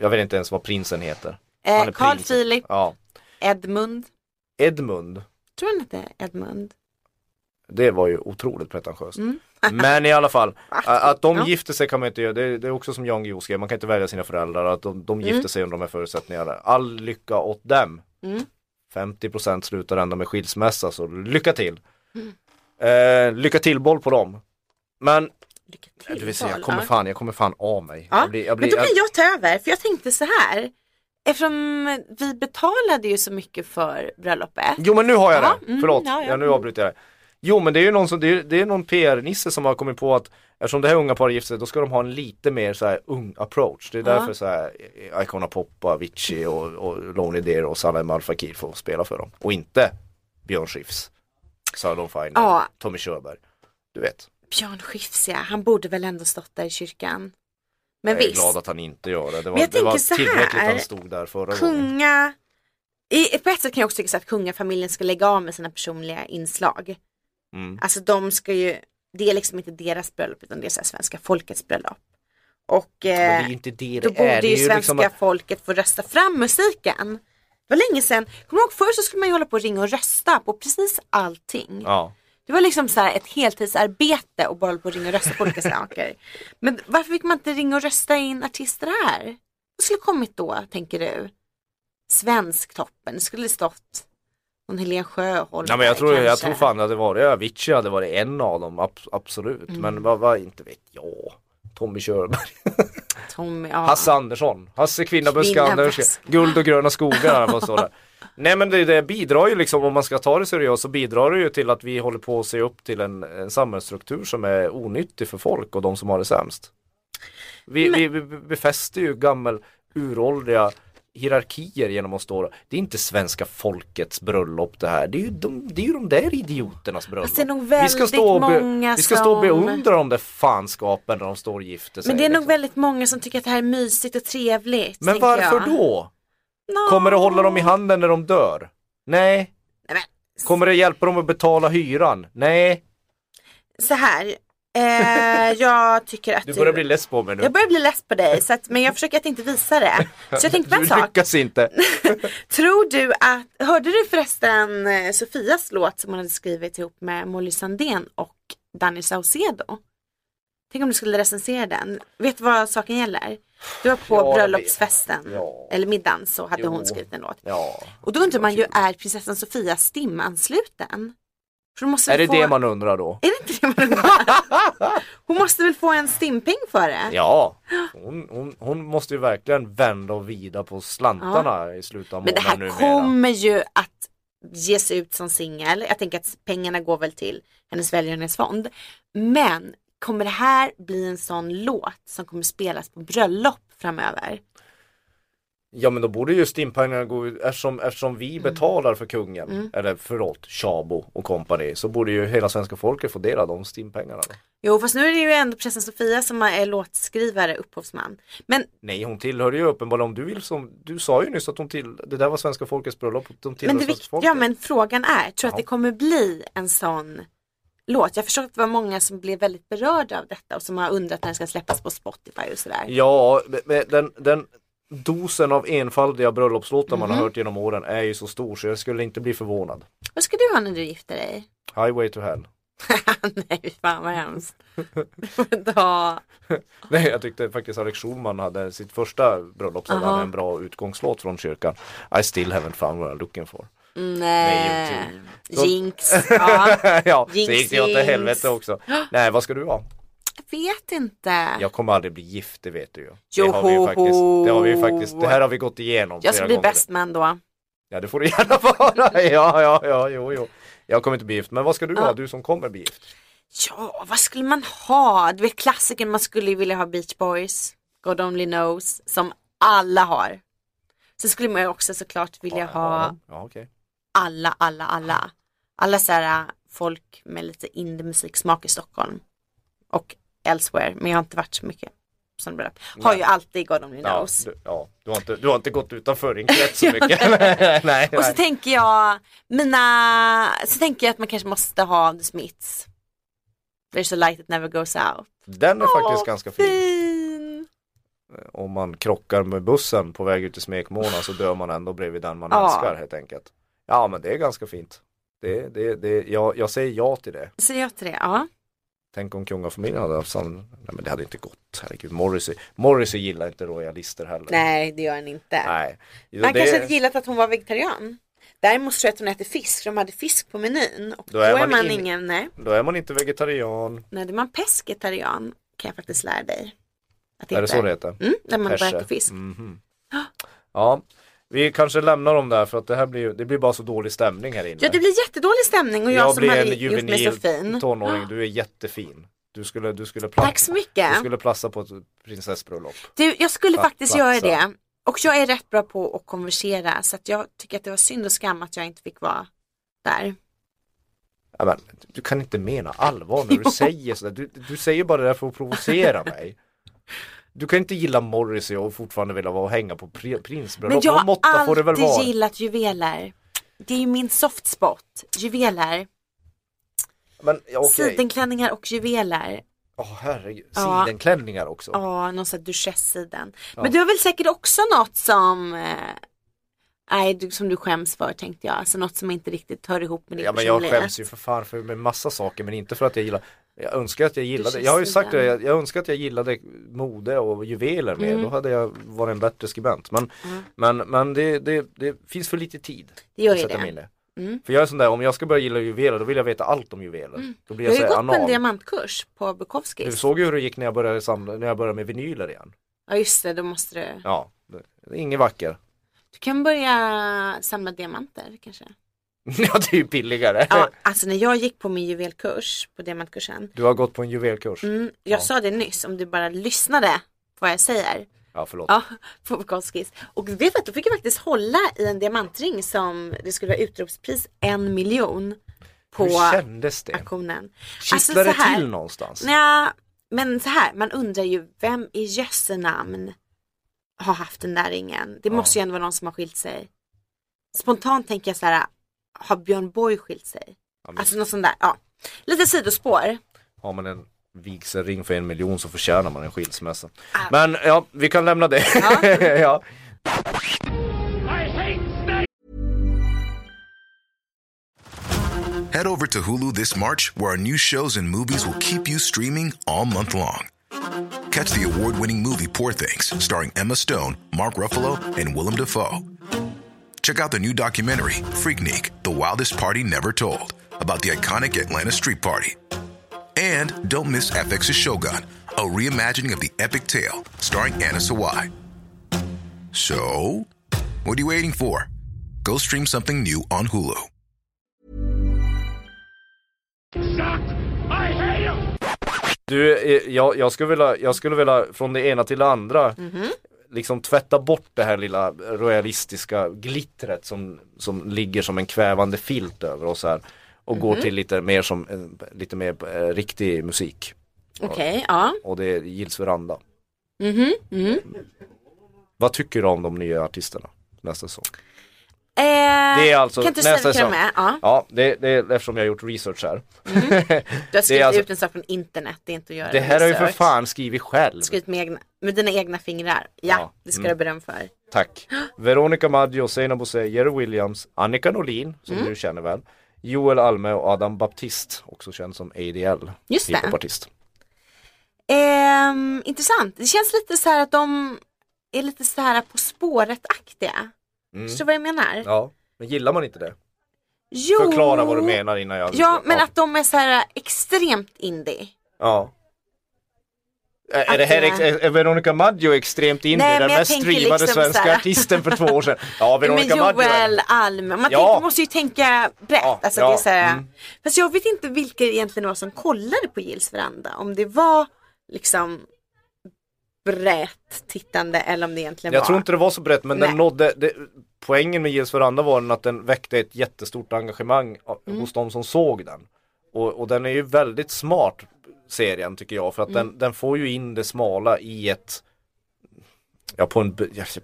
Jag vet inte ens vad prinsen heter. Eh, Carl. Philip Ja. Edmund. Edmund, Tror han hette Edmund? det var ju otroligt pretentiöst. Mm. Men i alla fall, att de Ja. gifter sig kan man inte göra, det är, det är också som Jan Guillou skrev, man kan inte välja sina föräldrar, att de, de gifter Mm. sig under de här förutsättningarna. All lycka åt dem. Mm. 50% slutar ändå med skilsmässa, så lycka till. Mm. Eh, lycka till boll på dem. Men, Lycka till. du vill säga, jag kommer fan, jag kommer fan av mig. Ja, Jag blir, jag Men blir, då kan jag ta över, för jag tänkte så här. Eftersom vi betalade ju så mycket för bröllopet. Jo men nu har jag Ja, det, mm, förlåt, ja, ja. nu avbryter jag det. Jo men det är ju någon som, det är, det är någon PR-nisse som har kommit på att Eftersom det här unga paret gifter sig, då ska de ha en lite mer så här ung approach. Det är Ja. därför så här Icona Pop, Avicii och, och Lonely Deer och Salem Al Fakir får spela för dem. Och inte Björn Skifs, Sarah Dawn Finer, Ja. Tommy Körberg. Du vet, Björn Skifs ja, han borde väl ändå stått där i kyrkan. Men jag är visst, glad att han inte gör det. Det var, det var så här, tillräckligt han stod där förra gången. kunga... I, på ett sätt kan jag också tycka att kungafamiljen ska lägga av med sina personliga inslag. Mm. Alltså de ska ju, det är liksom inte deras bröllop utan det är så svenska folkets bröllop. Och det eh, inte det då det borde Det ju ju svenska liksom folket få rösta fram musiken. Det var länge sedan, kommer du ihåg förr så skulle man ju hålla på och ringa och rösta på precis allting. ja. Det var liksom så här ett heltidsarbete och bara hålla på och ringa och rösta på olika saker. Men varför fick man inte ringa och rösta in artister här? Vad skulle kommit då, tänker du? Svensktoppen, det skulle stått någon Helen Sjöholm Nej men jag där tror, jag tror fan att det var det, Avicii hade varit en av dem, ab absolut. Mm. Men vad, vad, inte vet jag. Tommy Körberg, Tommy, ja. Hasse Andersson, Hasse Kvinna Buske Kvinna Anders. Guld och gröna skogar vad står det. Nej men det, det bidrar ju liksom, om man ska ta det seriöst så bidrar det ju till att vi håller på att se upp till en, en samhällsstruktur som är onyttig för folk och de som har det sämst. Vi, vi, vi befäster ju gammal uråldriga hierarkier genom att stå Det är inte svenska folkets bröllop det här. Det är ju de, det är ju de där idioternas bröllop. Fast det vi ska stå och, be, vi ska stå och beundra de där fanskapen när de står och gifter sig. Men det är nog liksom. väldigt många som tycker att det här är mysigt och trevligt. Men varför jag. då? Nå. Kommer det hålla dem i handen när de dör? Nej. Nej, Kommer det hjälpa dem att betala hyran? Nej. så här, eh, jag tycker att Du börjar bli less på mig nu. Jag börjar bli less på dig, så att, men jag försöker att inte visa det. Så jag tänkte på Du en sak. lyckas inte. Tror du att, hörde du förresten eh, Sofias låt som hon hade skrivit ihop med Molly Sandén och Danny Saucedo? Tänk om du skulle recensera den. Vet du vad saken gäller? Du var på Ja, bröllopsfesten. Ja. eller middagen, så hade Jo. hon skrivit en låt. Ja. Och då undrar man ju, är prinsessan Sofia hon måste Är det få... det man undrar då? Är det inte det man undrar? Hon måste väl få en stimpeng för det? Ja. Hon, hon, hon måste ju verkligen vända och vida på slantarna i slutet av Men det månaden här numera. kommer ju att ges ut som singel. Jag tänker att pengarna går väl till hennes välgörenhetsfond. Men kommer det här bli en sån låt som kommer spelas på bröllop framöver? Ja men då borde ju stimpengarna gå ut eftersom, eftersom Mm. vi betalar för kungen, eller förlåt, Tjabo och kompani, så borde ju hela svenska folket få del av de stimpengarna. Då. Jo fast nu är det ju ändå prinsessan Sofia som är låtskrivare, upphovsman. Men Nej hon tillhör ju uppenbarligen, om du vill som, du sa ju nyss att hon till, det där var svenska folkets bröllop, de tillhör Men, det, svenska vik- folket. ja, men frågan är, tror du Ja. att det kommer bli en sån låt? Jag förstår att det var många som blev väldigt berörda av detta och som har undrat när den ska släppas på Spotify och sådär. Ja, den, den dosen av enfaldiga bröllopslåtar man Mhm. har hört genom åren är ju så stor så jag skulle inte bli förvånad. Vad ska du ha när du gifter dig? Highway to hell. Nej, fan vad hemskt. Nej, jag tyckte faktiskt Alex Schulman hade sitt första bröllop så hade Aha. han en bra utgångslåt från kyrkan. I still haven't found what I'm looking for. Nej. Så- Jinx. Ja, ja, så Jinx, gick det åt helvete också. Nej, vad ska du ha? jag vet inte. Jag kommer aldrig bli gift, det vet du ju. Det har vi ju faktiskt, det har vi faktiskt, det här har vi gått igenom Jag ska bli gånger. bestman då. Ja, det får du gärna vara. Ja, ja, ja, jo, jo. Jag kommer inte bli gift, men vad ska du Ja. ha? Du som kommer bli gift. Ja, vad skulle man ha? Du vet klassiken, man skulle ju vilja ha Beach Boys, God Only Knows, som alla har. Så skulle man ju också såklart vilja ha Ja, ja okej. Alla, alla, alla. Alla så här äh, folk med lite indie-musiksmak i Stockholm. Och elsewhere, men jag har inte varit så mycket som bröllop. Har ju alltid God Only Ja, Knows. du, ja, du, har inte, du har inte gått utanför din krets så mycket. nej, nej. Och så tänker jag, mina, så tänker jag att man kanske måste ha The Smiths. There's a light that never goes out. Den är faktiskt Åh, ganska fin. fin. Om man krockar med bussen på väg ut till smekmånad så dör man ändå bredvid den man Ja. älskar helt enkelt. Ja men det är ganska fint. Det, det, det, jag, jag säger ja till det. Säger jag till det? Ja. Tänk om kungafamiljen hade haft samma, nej men det hade inte gått, herregud. Morrissey, Morrissey gillar inte royalister heller. Nej, det gör han inte. Nej. Han Det- kanske hade gillat att hon var vegetarian. Däremot tror jag att hon äter fisk, för de hade fisk på menyn. Och då, Då är man man, in- ingen, nej, Då är man inte vegetarian. nej, då är man pescetarian. Kan jag faktiskt lära dig. Att Är det så det heter? Mm, när man bara Perse. äter fisk. Mhm. Ja, vi kanske lämnar dem där för att det här blir, det blir bara så dålig stämning här inne. Ja, det blir jättedålig stämning och jag, jag som hade gjort mig så fin. tonåring, du är jättefin. Du skulle, du skulle, pla- Tack så mycket. du skulle platsa på ett prinsessbröllop. Du, jag skulle Pla- faktiskt göra det. Och jag är rätt bra på att konversera så att jag tycker att det var synd och skam att jag inte fick vara där. Ja, men, du kan inte mena allvar när du säger sådär. Du, du säger bara det där för att provocera mig. Du kan inte gilla Morrissey och fortfarande vilja vara och hänga på Men prinsbröllop. jag Någon har alltid gillat juveler. Det är ju min soft spot. Juveler. Men ja, okej. Sidenklänningar och juveler. Åh herregud, Ja. sidenklänningar också. Ja, någon sån här duchesse-siden. Men du har väl säkert också något som eh, Nej, som du skäms för tänkte jag. Alltså något som inte riktigt hör ihop med din Ja men jag personlighet. skäms ju för fan för med massa saker men inte för att jag gillar Jag önskar att jag gillade, jag har ju sagt det, jag, jag önskar att jag gillade mode och juveler mer, Mm. då hade jag varit en bättre skribent. Men, men, men det, det, det finns för lite tid Det gör att ju det. Mm. För jag är sån där, om jag ska börja gilla juveler då vill jag veta allt om juveler. Då blir Du jag har så ju gått på en anal. diamantkurs på Du Bukowskis. såg ju hur det gick när jag började samla, när jag började med vinyler igen. Ja just det, då måste du. Ja, inget vacker. Du kan börja samla diamanter kanske. ja det är ju billigare. Ja, alltså när jag gick på min juvelkurs, på diamantkursen. Du har gått på en juvelkurs. Mm, jag Ja. sa det nyss, om du bara lyssnade på vad jag säger. Ja förlåt. Ja, på Bukowskis. Och vet du att då fick jag faktiskt hålla i en diamantring som det skulle vara utropspris en miljon på Hur kändes det? auktionen. Kittlade så här- det till någonstans? Nja, men så här, man undrar ju vem i jösse namn har haft den där ringen? Det Ja. måste ju ändå vara någon som har skilt sig. Spontant tänker jag så här, har Björn Borg skilt sig? Ja, men- Alltså något sånt där, ja. Lite sidospår. Har man en vigselring för en miljon så förtjänar man en skilsmässa. Ah. Men ja, vi kan lämna det. ja. Head over to Hulu this March, where our new shows and movies will keep you streaming all month long. Catch the award winning movie Poor Things, starring Emma Stone, Mark Ruffalo, and Willem Dafoe. Check out the new documentary, Freaknik The Wildest Party Never Told, about the iconic Atlanta Street Party. And don't miss FX's Shogun, a reimagining of the epic tale, starring Anna Sawai. So, what are you waiting for? Go stream something new on Hulu. Du, eh, jag, jag, skulle vilja, jag skulle vilja från det ena till det andra. Mhm. Liksom tvätta bort det här lilla royalistiska glittret som, som ligger som en kvävande filt över oss här. Och går till lite mer som, eh, lite mer eh, riktig musik. Okej, ja. Och det är Gills veranda. Mhm, mhm. Vad tycker du om de nya artisterna nästa säsong? Eh, Det är alltså kan inte du nästa säsong. Ja. Ja, det, det är eftersom jag har gjort research här. Du har skrivit alltså- ut en sak från internet, det är inte att göra Det här har jag ju för fan skrivit själv. Skrivit med, egna, med dina egna fingrar. Ja, Ja, det ska mm. du beröm för. Tack. Veronica Maggio, Zeina Bosé, Jerry Williams, Annika Norlin, som Mm. du känner väl. Joel Alme och Adam Baptist, också känd som ADL. Just det. Hiphopartist. Ehm, intressant. Det känns lite så här att de är lite så här På spåret-aktiga. Mm. Förstår du vad jag menar? Ja, men gillar man inte det? Jo. Förklara vad du menar innan jag... Ja, men att de är så här extremt indie. Ja. Är, är det här ex- är är Veronica Maggio extremt indie? Nej, den mest streamade liksom svenska artisten för två år sedan. Ja, Men Veronica Maggio. Joel Alm, man Ja. tänker, måste ju tänka brett. Ja, alltså, ja, det är så här, mm. Fast jag vet inte vilka egentligen var som kollade på Gills veranda. Om det var liksom brett tittande eller om det egentligen Jag var. tror inte det var så brett men den Nej. nådde, det, poängen med Gills veranda var den att den väckte ett jättestort engagemang Mm. hos de som såg den. Och, och den är ju väldigt smart serien tycker jag för att Mm. den, den får ju in det smala i ett Ja på en,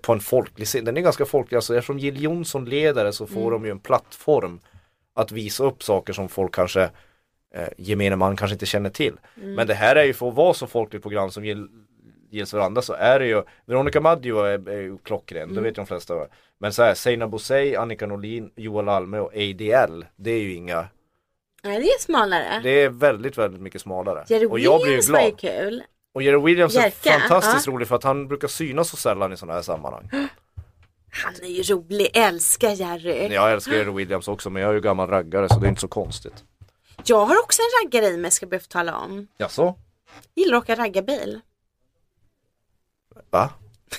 på en folklig scen, den är ganska folklig, alltså eftersom Jill Johnson leder så får Mm. de ju en plattform att visa upp saker som folk kanske eh, gemene man kanske inte känner till. Mm. Men det här är ju för att vara så folkligt program som Jill, Gills veranda så är det ju Veronica Maggio är, är klockren, Mm. det vet ju de flesta Men så här, Zeina Bosei, Annika Norlin, Joel Alme och ADL Det är ju inga Nej, det är smalare. Det är väldigt väldigt mycket smalare Jerry Och jag blir ju Williams var ju glad kul. Och Jerry Williams är Jerka, fantastiskt rolig för att han brukar synas så sällan i sådana här sammanhang Han är ju rolig, älskar Jerry. Jag älskar Jerry Williams också men jag är ju gammal raggare så det är inte så konstigt Jag har också en raggare i mig ska jag be att få tala om. Jaså? Gillar att åka raggarbil. Va?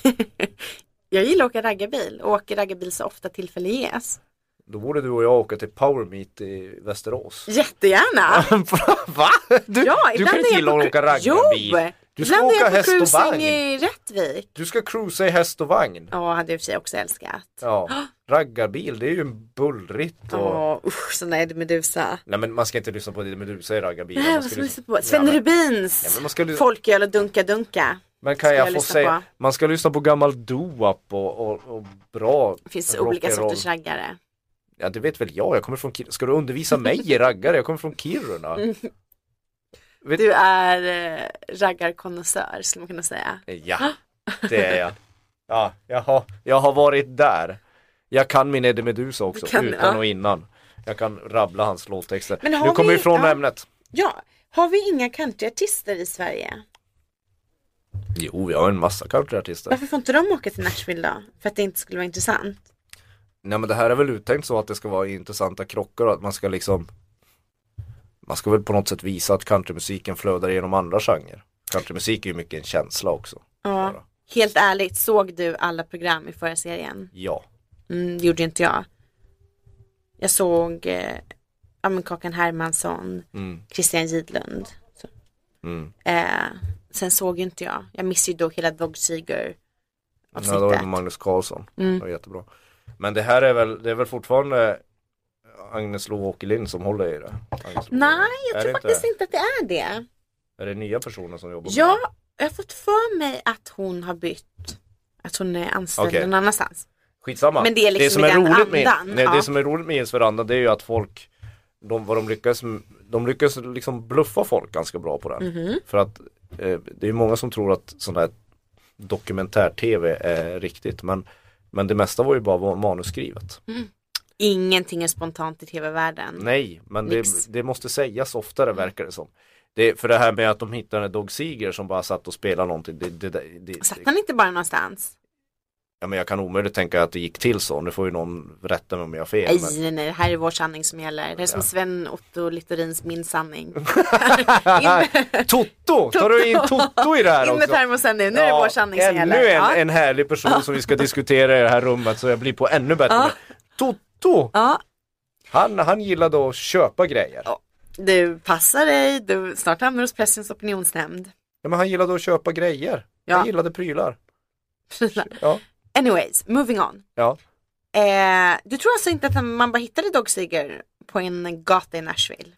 Jag gillar att åka raggarbil och åker raggarbil så ofta tillfälle ges. Då borde du och jag åka till Power Meet i Västerås Jättegärna! Va? Du, Ja, du kan är inte gilla att åka raggarbil Jo! Du ska ibland är åka jag på häst och vagn i Rättvik. Du ska cruisa i häst och vagn Ja, hade jag i och för sig också älskat. Ja, raggarbil det är ju en bullrigt och Ja, usch, sån där Eddie Meduza. Nej men man ska inte lyssna på det Meduza i raggarbilen Nej, man ska lyssna- på? Sven Ja, Rubins Ja, men lyssna- Folköl och Dunka Dunka. Men kan jag, jag få säga, på. man ska lyssna på gammal doo-wop och, och, och bra Det finns olika sorters raggare. Ja det vet väl jag, jag kommer från Kiruna. Ska du undervisa mig i raggare? Jag kommer från Kiruna. Vet- Du är eh, raggarkonnässör skulle man kunna säga. Ja, det är jag. Ja, jag har, jag har varit där. Jag kan min Eddie Meduza också, kan- utan ja. och innan. Jag kan rabbla hans låttexter. Nu kommer vi ifrån ja. ämnet. Ja, har vi inga countryartister i Sverige? Jo, vi har en massa countryartister. Varför får inte de åka till Nashville då? För att det inte skulle vara intressant? Nej men det här är väl uttänkt så att det ska vara intressanta krockar och att man ska liksom Man ska väl på något sätt visa att countrymusiken flödar genom andra genrer. Countrymusik är ju mycket en känsla också. Ja. Bara. Helt ärligt, såg du alla program i förra serien? Ja. Mm, det gjorde inte jag. Jag såg eh, ja, men Kakan Hermansson, Mm. Christian Gidlund. Mm. Eh, sen såg ju inte jag. Jag missade ju då hela Dog Seeger Ja, då är det avsnittet. Magnus Carlsson. Mm. Det var jättebra. Men det här är väl, det är väl fortfarande Agnes Lo Åkerlind som håller i det? Nej, jag Är tror det faktiskt inte att det är det. Är det nya personer som jobbar med Ja, det? jag har fått för mig att hon har bytt. Att hon är anställd Okej. någon annanstans. Skitsamma. Men det är liksom som i är roligt med, nej, ja. Det som är roligt med Jens Veranda det är ju att folk de, vad de lyckas De lyckas liksom bluffa folk ganska bra på den. Mhm. För att eh, det är många som tror att sån här dokumentär-tv är riktigt men Men det mesta var ju bara manusskrivet. Ingenting är spontant i tv-världen. Nej, men det, det måste sägas oftare verkar det som. Det, för det här med att de hittade en Dog Seeger som bara satt och spelade någonting. Det, det, det, Satt han inte bara någonstans? Ja, men jag kan omöjligt tänka att det gick till så. Nu får ju någon rätta mig om jag har fel. Nej, nej, nej, det här är vår sanning som gäller. Det är som Sven Otto Littorins Min sanning. Men... Toto! Tar du in Toto i det här In med också? termosen nu, nu är det vår sanning som ännu gäller. en, Ja. en härlig person som vi ska diskutera i det här rummet så jag blir på ännu bättre. Ja. Toto! ja, Han, han gillade att köpa grejer. Ja. du passar dig, du, snart hamnar du hos Pressens opinionsnämnd. Ja, men han gillade att köpa grejer. Ja. Han gillade prylar. Ja, Anyways, moving on. ja. Eh, du tror alltså inte att man bara hittade Dog Seeger på en gata i Nashville?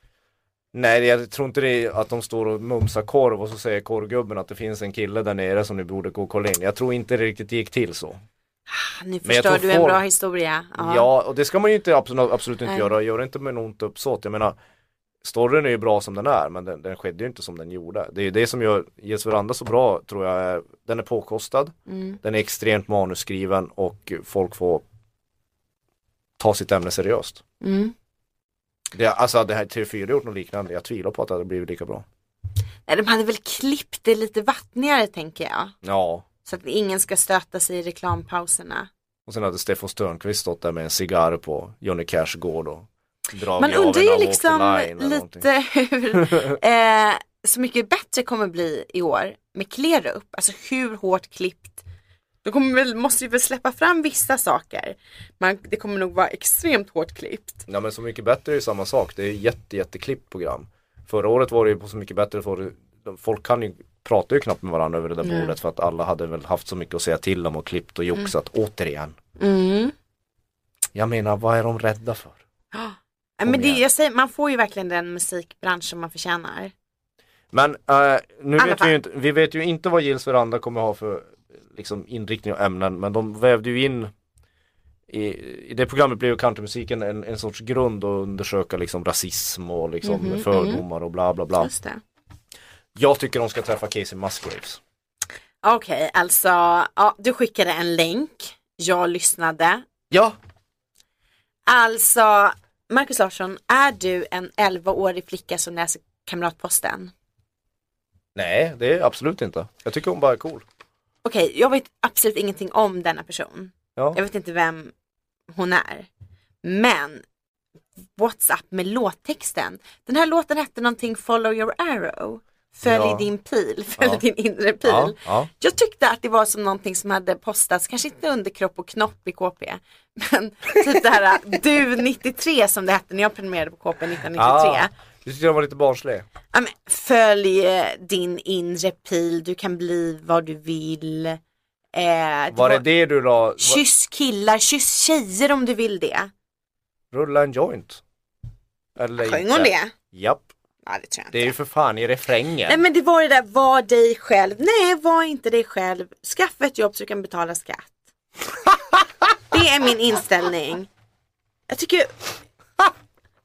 Nej, jag tror inte det är att de står och mumsar korv och så säger korvgubben att det finns en kille där nere som ni borde gå och kolla in. Jag tror inte det riktigt gick till så. Ah, Nu förstör du en folk- bra historia. Ja, och det ska man ju inte absolut, absolut inte Nej. göra. Gör det inte med något uppsåt. Jag menar, storyn är ju bra som den är, men den, den skedde ju inte som den gjorde. Det är ju det som gör Ges Veranda så bra, tror jag. är- Den är påkostad, Mm. den är extremt manusskriven och folk får ta sitt ämne seriöst. Mm. Det, alltså det här TV4 gjort något liknande, jag tvivlar på att det hade blivit lika bra. Nej, de hade väl klippt det lite vattnigare tänker jag. Ja, Så att ingen ska stöta sig i reklampauserna. och sen hade Steffo Störnqvist stått där med en cigarr på Johnny Cash gård och Man undrar ju liksom lite hur eh, så mycket bättre kommer bli i år med Klerup. Alltså hur hårt klippt. De kommer väl, måste ju väl släppa fram vissa saker. Man, det kommer nog vara extremt hårt klippt. Ja men Så mycket bättre är ju samma sak, det är jätte jätteklippt program. Förra året var det ju på Så mycket bättre, för folk kan ju, pratar ju knappt med varandra över det där Nej. bordet för att alla hade väl haft så mycket att säga till om och klippt och joxat återigen. Mm. Jag menar vad är de rädda för? Men det, jag säger, man får ju verkligen den musikbransch som man förtjänar. Men eh, nu vet vi ju inte, vi vet ju inte vad Gills Veranda kommer ha för liksom, inriktning och ämnen men de vävde ju in i, i det programmet blev ju countrymusiken en, en sorts grund att undersöka liksom rasism och liksom Mhm, fördomar och bla bla bla. Just det. Jag tycker de ska träffa Casey Musgraves. Okej, alltså ja, du skickade en länk. Jag lyssnade. Ja, Alltså, Marcus Larsson, är du en 11-årig flicka som läser Kamratposten? Nej, det är absolut inte. Jag tycker hon bara är cool. Okej, jag vet absolut ingenting om denna person. Ja. Jag vet inte vem hon är. Men, what's up med låttexten? Den här låten hette någonting Follow your arrow. Följ Ja. din pil, följ Ja. din inre pil. Ja, ja. Jag tyckte att det var som någonting som hade postats, kanske inte under kropp och knopp i KP, men typ det här du 93 som det hette när jag prenumererade på KP 1993. Ah, du tyckte den var lite barnslig? Ja, men, följ eh, din inre pil, du kan bli vad du vill. Eh, det Var det det du la? Kyss killar, kyss tjejer om du vill det. Rulla en joint? Eller Sjöng hon det? Japp, Ja det tror jag det är inte. ju för fan i refrängen. Nej men det var det där, var dig själv. Nej, var inte dig själv. Skaffa ett jobb så du kan betala skatt. det är min inställning. Jag tycker,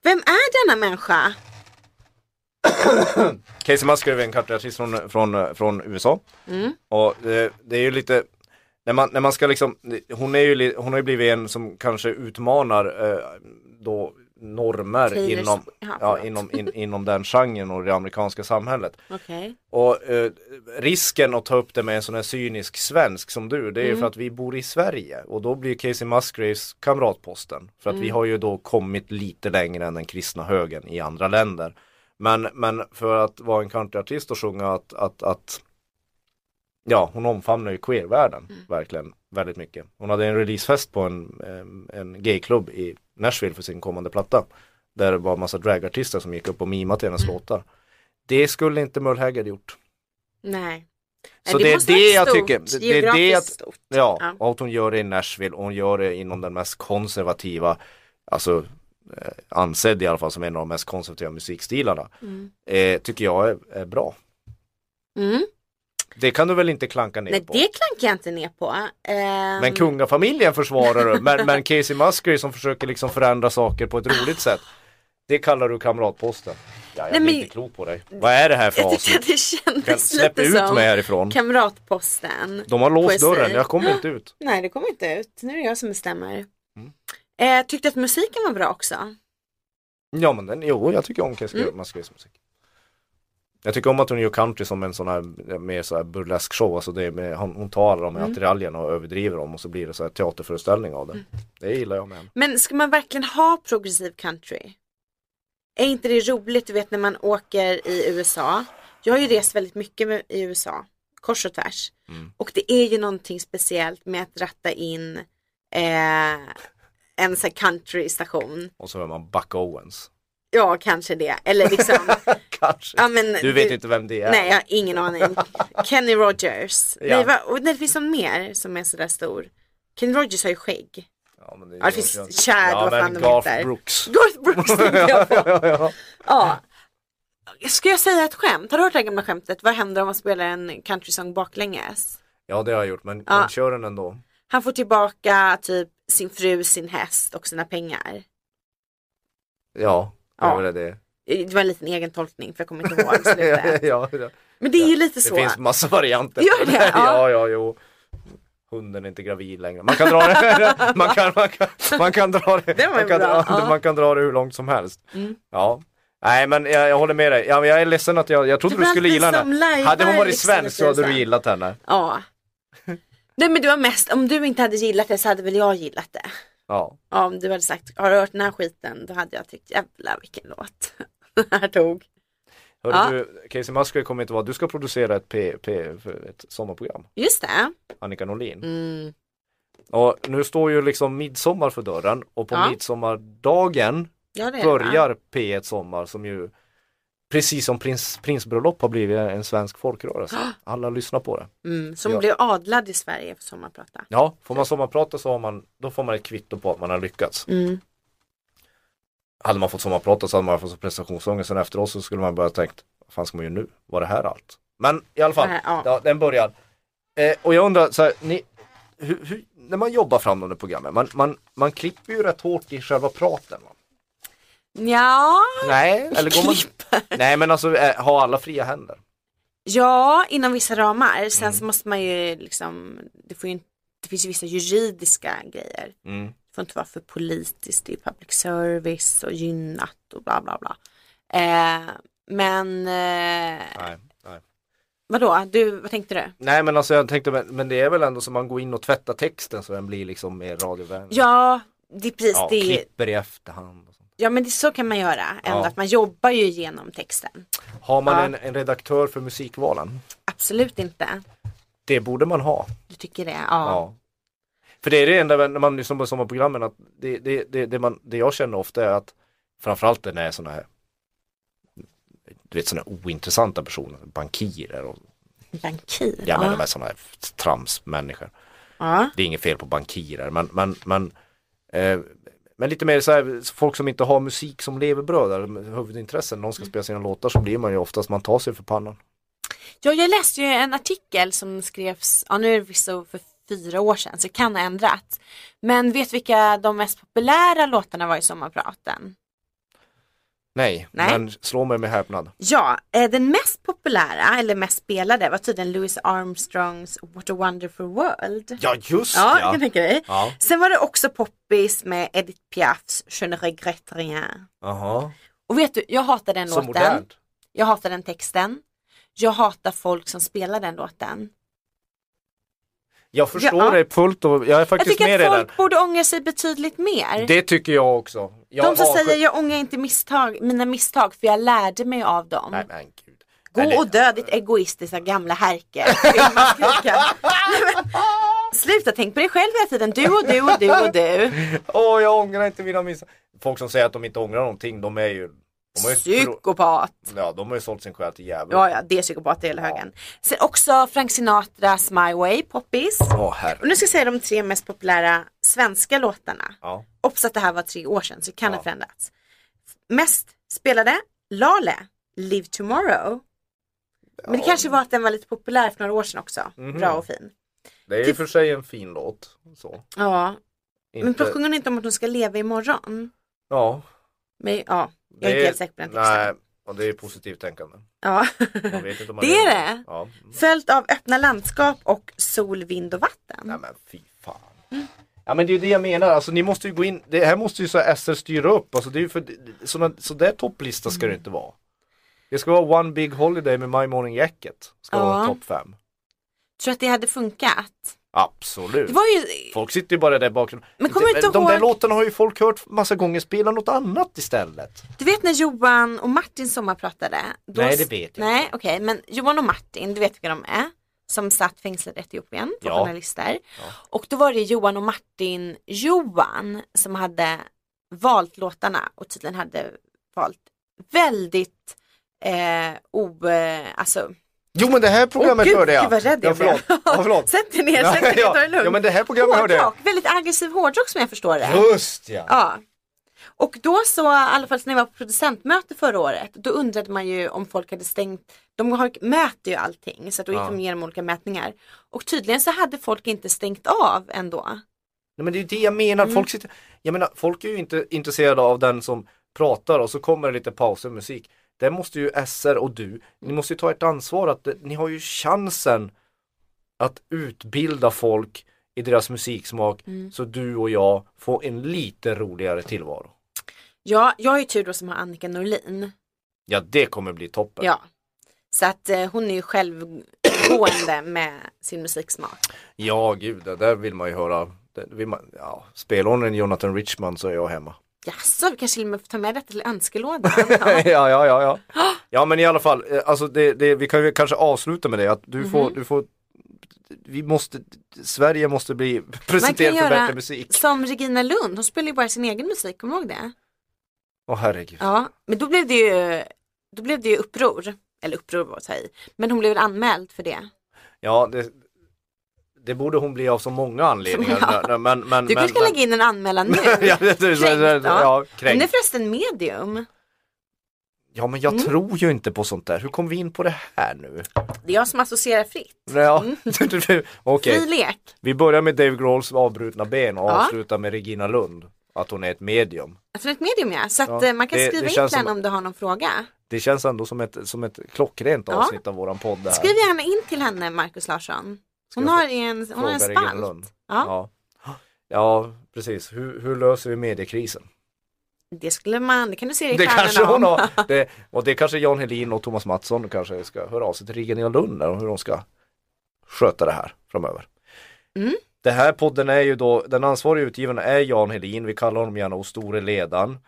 vem är denna människa? Casey Musgrave är en countryartist från, från, från USA. Mm. Och det, det är ju lite när man, när man ska liksom, hon är ju, hon har ju blivit en som kanske utmanar eh, då normer Taylor inom. Ja, inom, in, inom den genren och det amerikanska samhället. Okej. Och eh, risken att ta upp det med en sån här cynisk svensk som du, det är Mm. ju för att vi bor i Sverige och då blir Casey Musgraves kamratposten. För att vi Mm. har ju då kommit lite längre än den kristna högen i andra länder. Men, men för att vara en countryartist och sjunga att, att, att Ja, hon omfamnar ju queervärlden Mm. verkligen väldigt mycket. Hon hade en releasefest på en, em, en gayklubb i Nashville för sin kommande platta. Där det var massa dragartister som gick upp och mimade till hennes Mm. låtar. Det skulle inte Merle Haggard gjort. Nej. Så Nej, det är det jag tycker. Det- det är det jag- stort. Ja, Ja. och att hon gör det i Nashville och hon gör det inom den mest konservativa, alltså eh, ansedd i alla fall som en av de mest konservativa musikstilarna. Mm. Eh, tycker jag är, är bra. Mm. Det kan du väl inte klanka ner Nej på? det klankar jag inte ner på. Ehm, Men kungafamiljen försvarar du, men, men Casey Musgrave som försöker liksom förändra saker på ett roligt sätt. Det kallar du kamratposten. Ja, jag Nej, blir men- inte klok på dig. Vad är det här för avsnitt? det Kan, kändes släpp lite ut som mig härifrån. Kamratposten. De har låst dörren, jag kommer inte ut. Nej det kommer inte ut, nu är det jag som bestämmer. Mm. Eh, tyckte att musiken var bra också. Ja men den, jo jag tycker om Casey Mm. Musgraves musik. Jag tycker om att hon gör country som en sån här mer så här burlesk show. Alltså det med, hon, hon tar de här attiraljerna och överdriver dem och så blir det så här teaterföreställning av det. Mm. Det gillar jag med. Men ska man verkligen ha progressiv country? Är inte det roligt, du vet när man åker i USA. Jag har ju rest väldigt mycket med, i USA, kors och tvärs. Mm. Och det är ju någonting speciellt med att ratta in eh, en sån här countrystation. Och så hör man Buck Owens. Ja, kanske det. Eller liksom, Kanske. ja men. Du vet inte vem det är. Nej, jag har ingen aning. Kenny Rogers. Ja. Nej, va? och det finns någon mer som är sådär stor. Kenny Rogers har ju skägg. Ja, men det, Ja, det finns Chad, ja, vad fan de heter. Brooks. Garth Brooks tänkte jag på. ja, ja. Ja. Ska jag säga ett skämt? Har du hört det här gamla skämtet? Vad händer om man spelar en countrysång baklänges? ja, det har jag gjort, men, Ja. men kör den ändå. Han får tillbaka typ sin fru, sin häst och sina pengar. Ja, Ja. är väl det. Det var en liten egen tolkning för jag kommer inte ihåg slutet. ja, ja. Men det är ju lite Det så. finns massa varianter. Gör det? Ja. ja, ja, jo. Hunden är inte gravid längre. Man kan dra det, man kan, man kan, man kan dra det, Det man kan, dra, ja. man kan dra det hur långt som helst. Mm. Ja. Nej men jag, jag håller med dig. Ja, men jag är ledsen att jag, jag trodde Det du var skulle gilla henne. Hade hon varit liksom svensk så hade du gillat henne. Ja. Nej men det var mest, om du inte hade gillat det så hade väl jag gillat det. Ja. Ja, om du hade sagt, har du hört den här skiten? Då hade jag tyckt, jävlar vilken låt. Den här tog. Hörru Ja. du, Casey Musgrave kommer inte vara, du ska producera ett P, P ett sommarprogram. Just det. Annika Norlin. Mm. Och nu står ju liksom midsommar för dörren och på Ja. midsommardagen Ja, det det, börjar P1 Sommar som ju precis som prins, prinsbröllop har blivit en svensk folkrörelse. Alla lyssnar på det. Mm, som Ja. blev adlad i Sverige för sommarprata. Ja, får man sommarprata så har man, då får man ett kvitto på att man har lyckats. Mm. Hade man fått sommarprata så hade man fått prestationsångest sen efteråt så skulle man börja tänkt, vad fan ska man göra nu? Var det här allt? Men i alla fall, här, ja. ja, den börjar. Eh, och jag undrar, så här, ni, hur, hur, när man jobbar fram de där programmen, man, man, man klipper ju rätt hårt i själva praten. Va? Ja, Nej, eller går man... Nej men alltså, eh, ha alla fria händer. ja, inom vissa ramar. Sen Mm. så måste man ju liksom, det, får ju, inte- det finns ju vissa juridiska grejer. Mm. Det får inte vara för politiskt, det är public service och gynnat och bla bla bla. Eh, men eh, Nej, nej. vadå, du, vad tänkte du? nej men alltså jag tänkte, men, men det är väl ändå som man går in och tvättar texten så den blir liksom mer radiovänlig. Ja, det är precis ja det. klipper i efterhand. Och sånt. Ja men det, så kan man göra, ändå Ja. att man jobbar ju genom texten. Har man Ja. en, en redaktör för musikvalen? Absolut inte. Det borde man ha. Du tycker det? Ja. Ja. För det är det enda när man lyssnar på sommarprogrammen att det, det, det, det, man, det jag känner ofta är att framförallt när det är sådana här du vet sådana ointressanta personer, bankirer och Bankir? jag menar ja. med sådana här tramsmänniskor. ja. Det är inget fel på bankirer men, men, men, eh, men lite mer så här, folk som inte har musik som levebröd eller huvudintressen, någon ska spela sina låtar så blir man ju oftast, man tar sig för pannan. ja, jag läste ju en artikel som skrevs, ja nu är det förvisso för fyra år sedan så det kan ha ändrats. Men vet vilka de mest populära låtarna var i sommarpraten? Nej, Nej. men slå mig med häpnad. Ja, eh, den mest populära eller mest spelade var tydligen Louis Armstrongs What a wonderful world. Ja just Ja, ja. jag kan tänka dig. Ja. Sen var det också poppis med Edith Piafs Je ne regrette rien. Jaha, Och vet du, jag hatar den så låten. modernt. Jag hatar den texten. Jag hatar folk som spelar den låten. Jag förstår Ja. det fullt och jag är Jag faktiskt tycker med att dig där. folk borde ångra sig betydligt mer. Det tycker jag också. Jag De som avsky- säger jag ångrar inte misstag, mina misstag för jag lärde mig av dem. Nej men gud. Gå Nej, det- och dö ditt egoistiska gamla härke. Sluta tänk på dig själv hela tiden. Du och du och du och du. Åh jag ångrar inte mina misstag. Folk som säger att de inte ångrar någonting, de är ju de ju, Psykopat. ja, de har ju sålt sin själ till djävulen. Ja, ja, det är psykopat i hela högen. Sen också Frank Sinatras My Way, Poppis. Åh herre. Och nu ska jag säga de tre mest populära svenska låtarna. Ja. Obs att det här var tre år sedan så det kan Ja. ha förändrats. Mest spelade Lale, Live Tomorrow. Men det kanske var att den var lite populär för några år sedan också. Mhm. Bra och fin. Det är och för sig en fin låt. Så. Ja, men Inte... sjunger hon inte om att hon ska leva imorgon? Ja. Men ja, jag är inte helt säker på den texten. Nej, och det är positivt tänkande. Ja. Det är det. Ja. Följt av Öppna landskap och Sol, vind och vatten. Nej men fy fan. Ja men det är ju det jag menar, alltså ni måste ju gå in, det här måste ju så här SR styra upp, alltså det är ju för, såna, så där topplista ska det inte vara. Det ska vara One Big Holiday med My Morning Jacket, ska Ja. vara topp 5. Tror att det hade funkat? Absolut. Det var ju... Folk sitter ju bara där i bakgrunden. Men kommer de, inte de där ihåg- låtarna har ju folk hört massa gånger, spela något annat istället. Du vet när Johan och Martin sommarpratade? Då Nej, det vet jag Nej okej men Johan och Martin, du vet vilka de är? Som satt fängslade i Etiopien på Ja. journalister. Och då var det Johan och Martin, Johan som hade valt låtarna och tydligen hade valt väldigt eh, o, eh, alltså Jo men det här programmet gud, hörde jag. gud, vad rädd jag ja, förlåt. blev. Ja, förlåt. Sätt dig ner, sätt dig ner, ta det lugnt. ja men det här programmet hörde jag. hårdrock, väldigt aggressiv hårdrock som jag förstår det. Just ja. Ja. Och då så, i alla fall när jag var på producentmöte förra året, då undrade man ju om folk hade stängt, de har, mäter ju allting så att då gick Ja. de igenom olika mätningar. Och tydligen så hade folk inte stängt av ändå. Nej, men det är ju det jag menar. Mm. Folk, sitter, jag menar, folk är ju inte intresserade av den som pratar och så kommer det lite pauser musik. Det måste ju SR och du, ni måste ju ta ert ansvar att det, ni har ju chansen att utbilda folk i deras musiksmak Mm. så du och jag får en lite roligare tillvaro. Ja, jag är ju tur då som har Annika Norlin. Ja det kommer bli toppen. Ja. Så att eh, hon är ju självgående med sin musiksmak. Ja gud, det där vill man ju höra. Det vill man, ja, spelar hon en Jonathan Richman så är jag hemma. Jaså, vi kanske till och med får ta med detta till önskelådan. ja, Ja. ja, ja, ja. Men i alla fall, eh, alltså det, det, vi kan ju kanske avsluta med det att du Mhm. får, du får vi måste, Sverige måste bli presenterad kan för bättre musik. som Regina Lund, hon spelar ju bara sin egen musik, kommer du ihåg det? Åh herregud. Ja, men då blev det ju, då blev det ju uppror. Eller uppror var att ta i. Men hon blev väl anmäld för det. Ja, det, det borde hon bli av så många anledningar. Ja. Men, men, Du kanske ska lägga in en anmälan nu. ja, det, det, Kränkt, ja, ja. ja, Hon är kränkt. förresten medium. Ja men jag Mm. tror ju inte på sånt där. Hur kom vi in på det här nu? Det är jag som associerar fritt. Ja, okej. Fri lek. Vi börjar med Dave Grohls avbrutna ben och Ja. avslutar med Regina Lund. Att hon är ett medium. Alltså ett medium ja. Så att Ja, eh, man kan det- skriva det in till henne om du har någon fråga. Det känns ändå som ett, som ett klockrent Ja. avsnitt av våran podd. Skriv gärna in till henne Markus Larsson. Hon har en, hon har en spalt. Lund. Ja. Ja. ja, precis. Hur, hur löser vi mediekrisen? Det skulle man, det kan du se i Det stjärnorna kanske hon om. har. Det, och det kanske Jan Helin och Thomas Mattsson kanske ska höra av sig till Regina Lund där, om hur de ska sköta det här framöver. Mm. Det här podden är ju då, den ansvariga utgivaren är Jan Helin, vi kallar honom gärna O store ledan.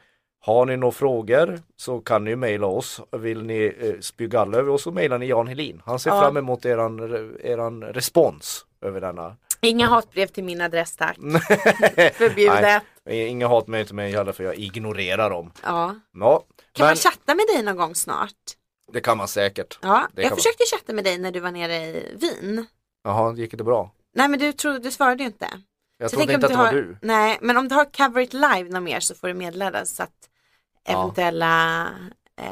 Har ni några frågor så kan ni mejla oss. Vill ni eh, spy galla över oss så mejlar ni Jan Helin. Han ser Ja. fram emot eran, eran respons över denna. Inga hatbrev till min adress tack. Förbjudet. Nej, inga hatmejl till mig heller för jag ignorerar dem. Ja. Ja, Kan men man chatta med dig någon gång snart? det kan man säkert. Ja, Det jag kan man. försökte chatta med dig när du var nere i Wien. Jaha, gick det bra? Nej men du, tro, du svarade ju inte. Jag Så trodde inte att det var har, du. Nej, men om du har Cover It Live något mer så får du meddela så att. Eventuella eh,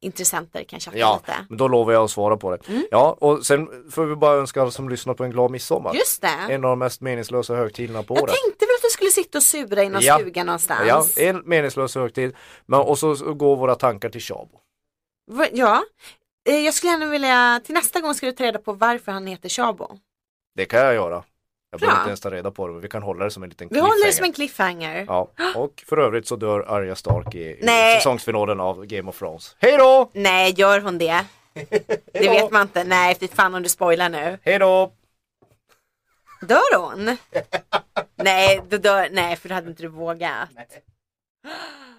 intressenter kan chatta Ja, lite. men då lovar jag att svara på det. Mm. Ja, och sen får vi bara önska alla som lyssnar på en glad midsommar. Just det. En av de mest meningslösa högtiderna på Jag året. tänkte väl att du skulle sitta och sura i någon Ja. stuga någonstans. Ja, en meningslös högtid. Men, och så, så går våra tankar till Tjabo. Ja. Eh, Jag skulle gärna vilja, till nästa gång ska du ta reda på varför han heter Shabo. Det kan jag göra. Jag behöver inte ens ta reda på det, men vi kan hålla det som en liten Vi håller det som en cliffhanger. cliffhanger. Ja, och för övrigt så dör Arya Stark i, i Nej. säsongsfinalen av Game of Thrones. Hej då! Nej, gör hon det? Det vet man inte. Nej, fy fan om du spoilar nu. Hej då! Dör hon? Nej, du dör. Nej, för då hade inte du vågat.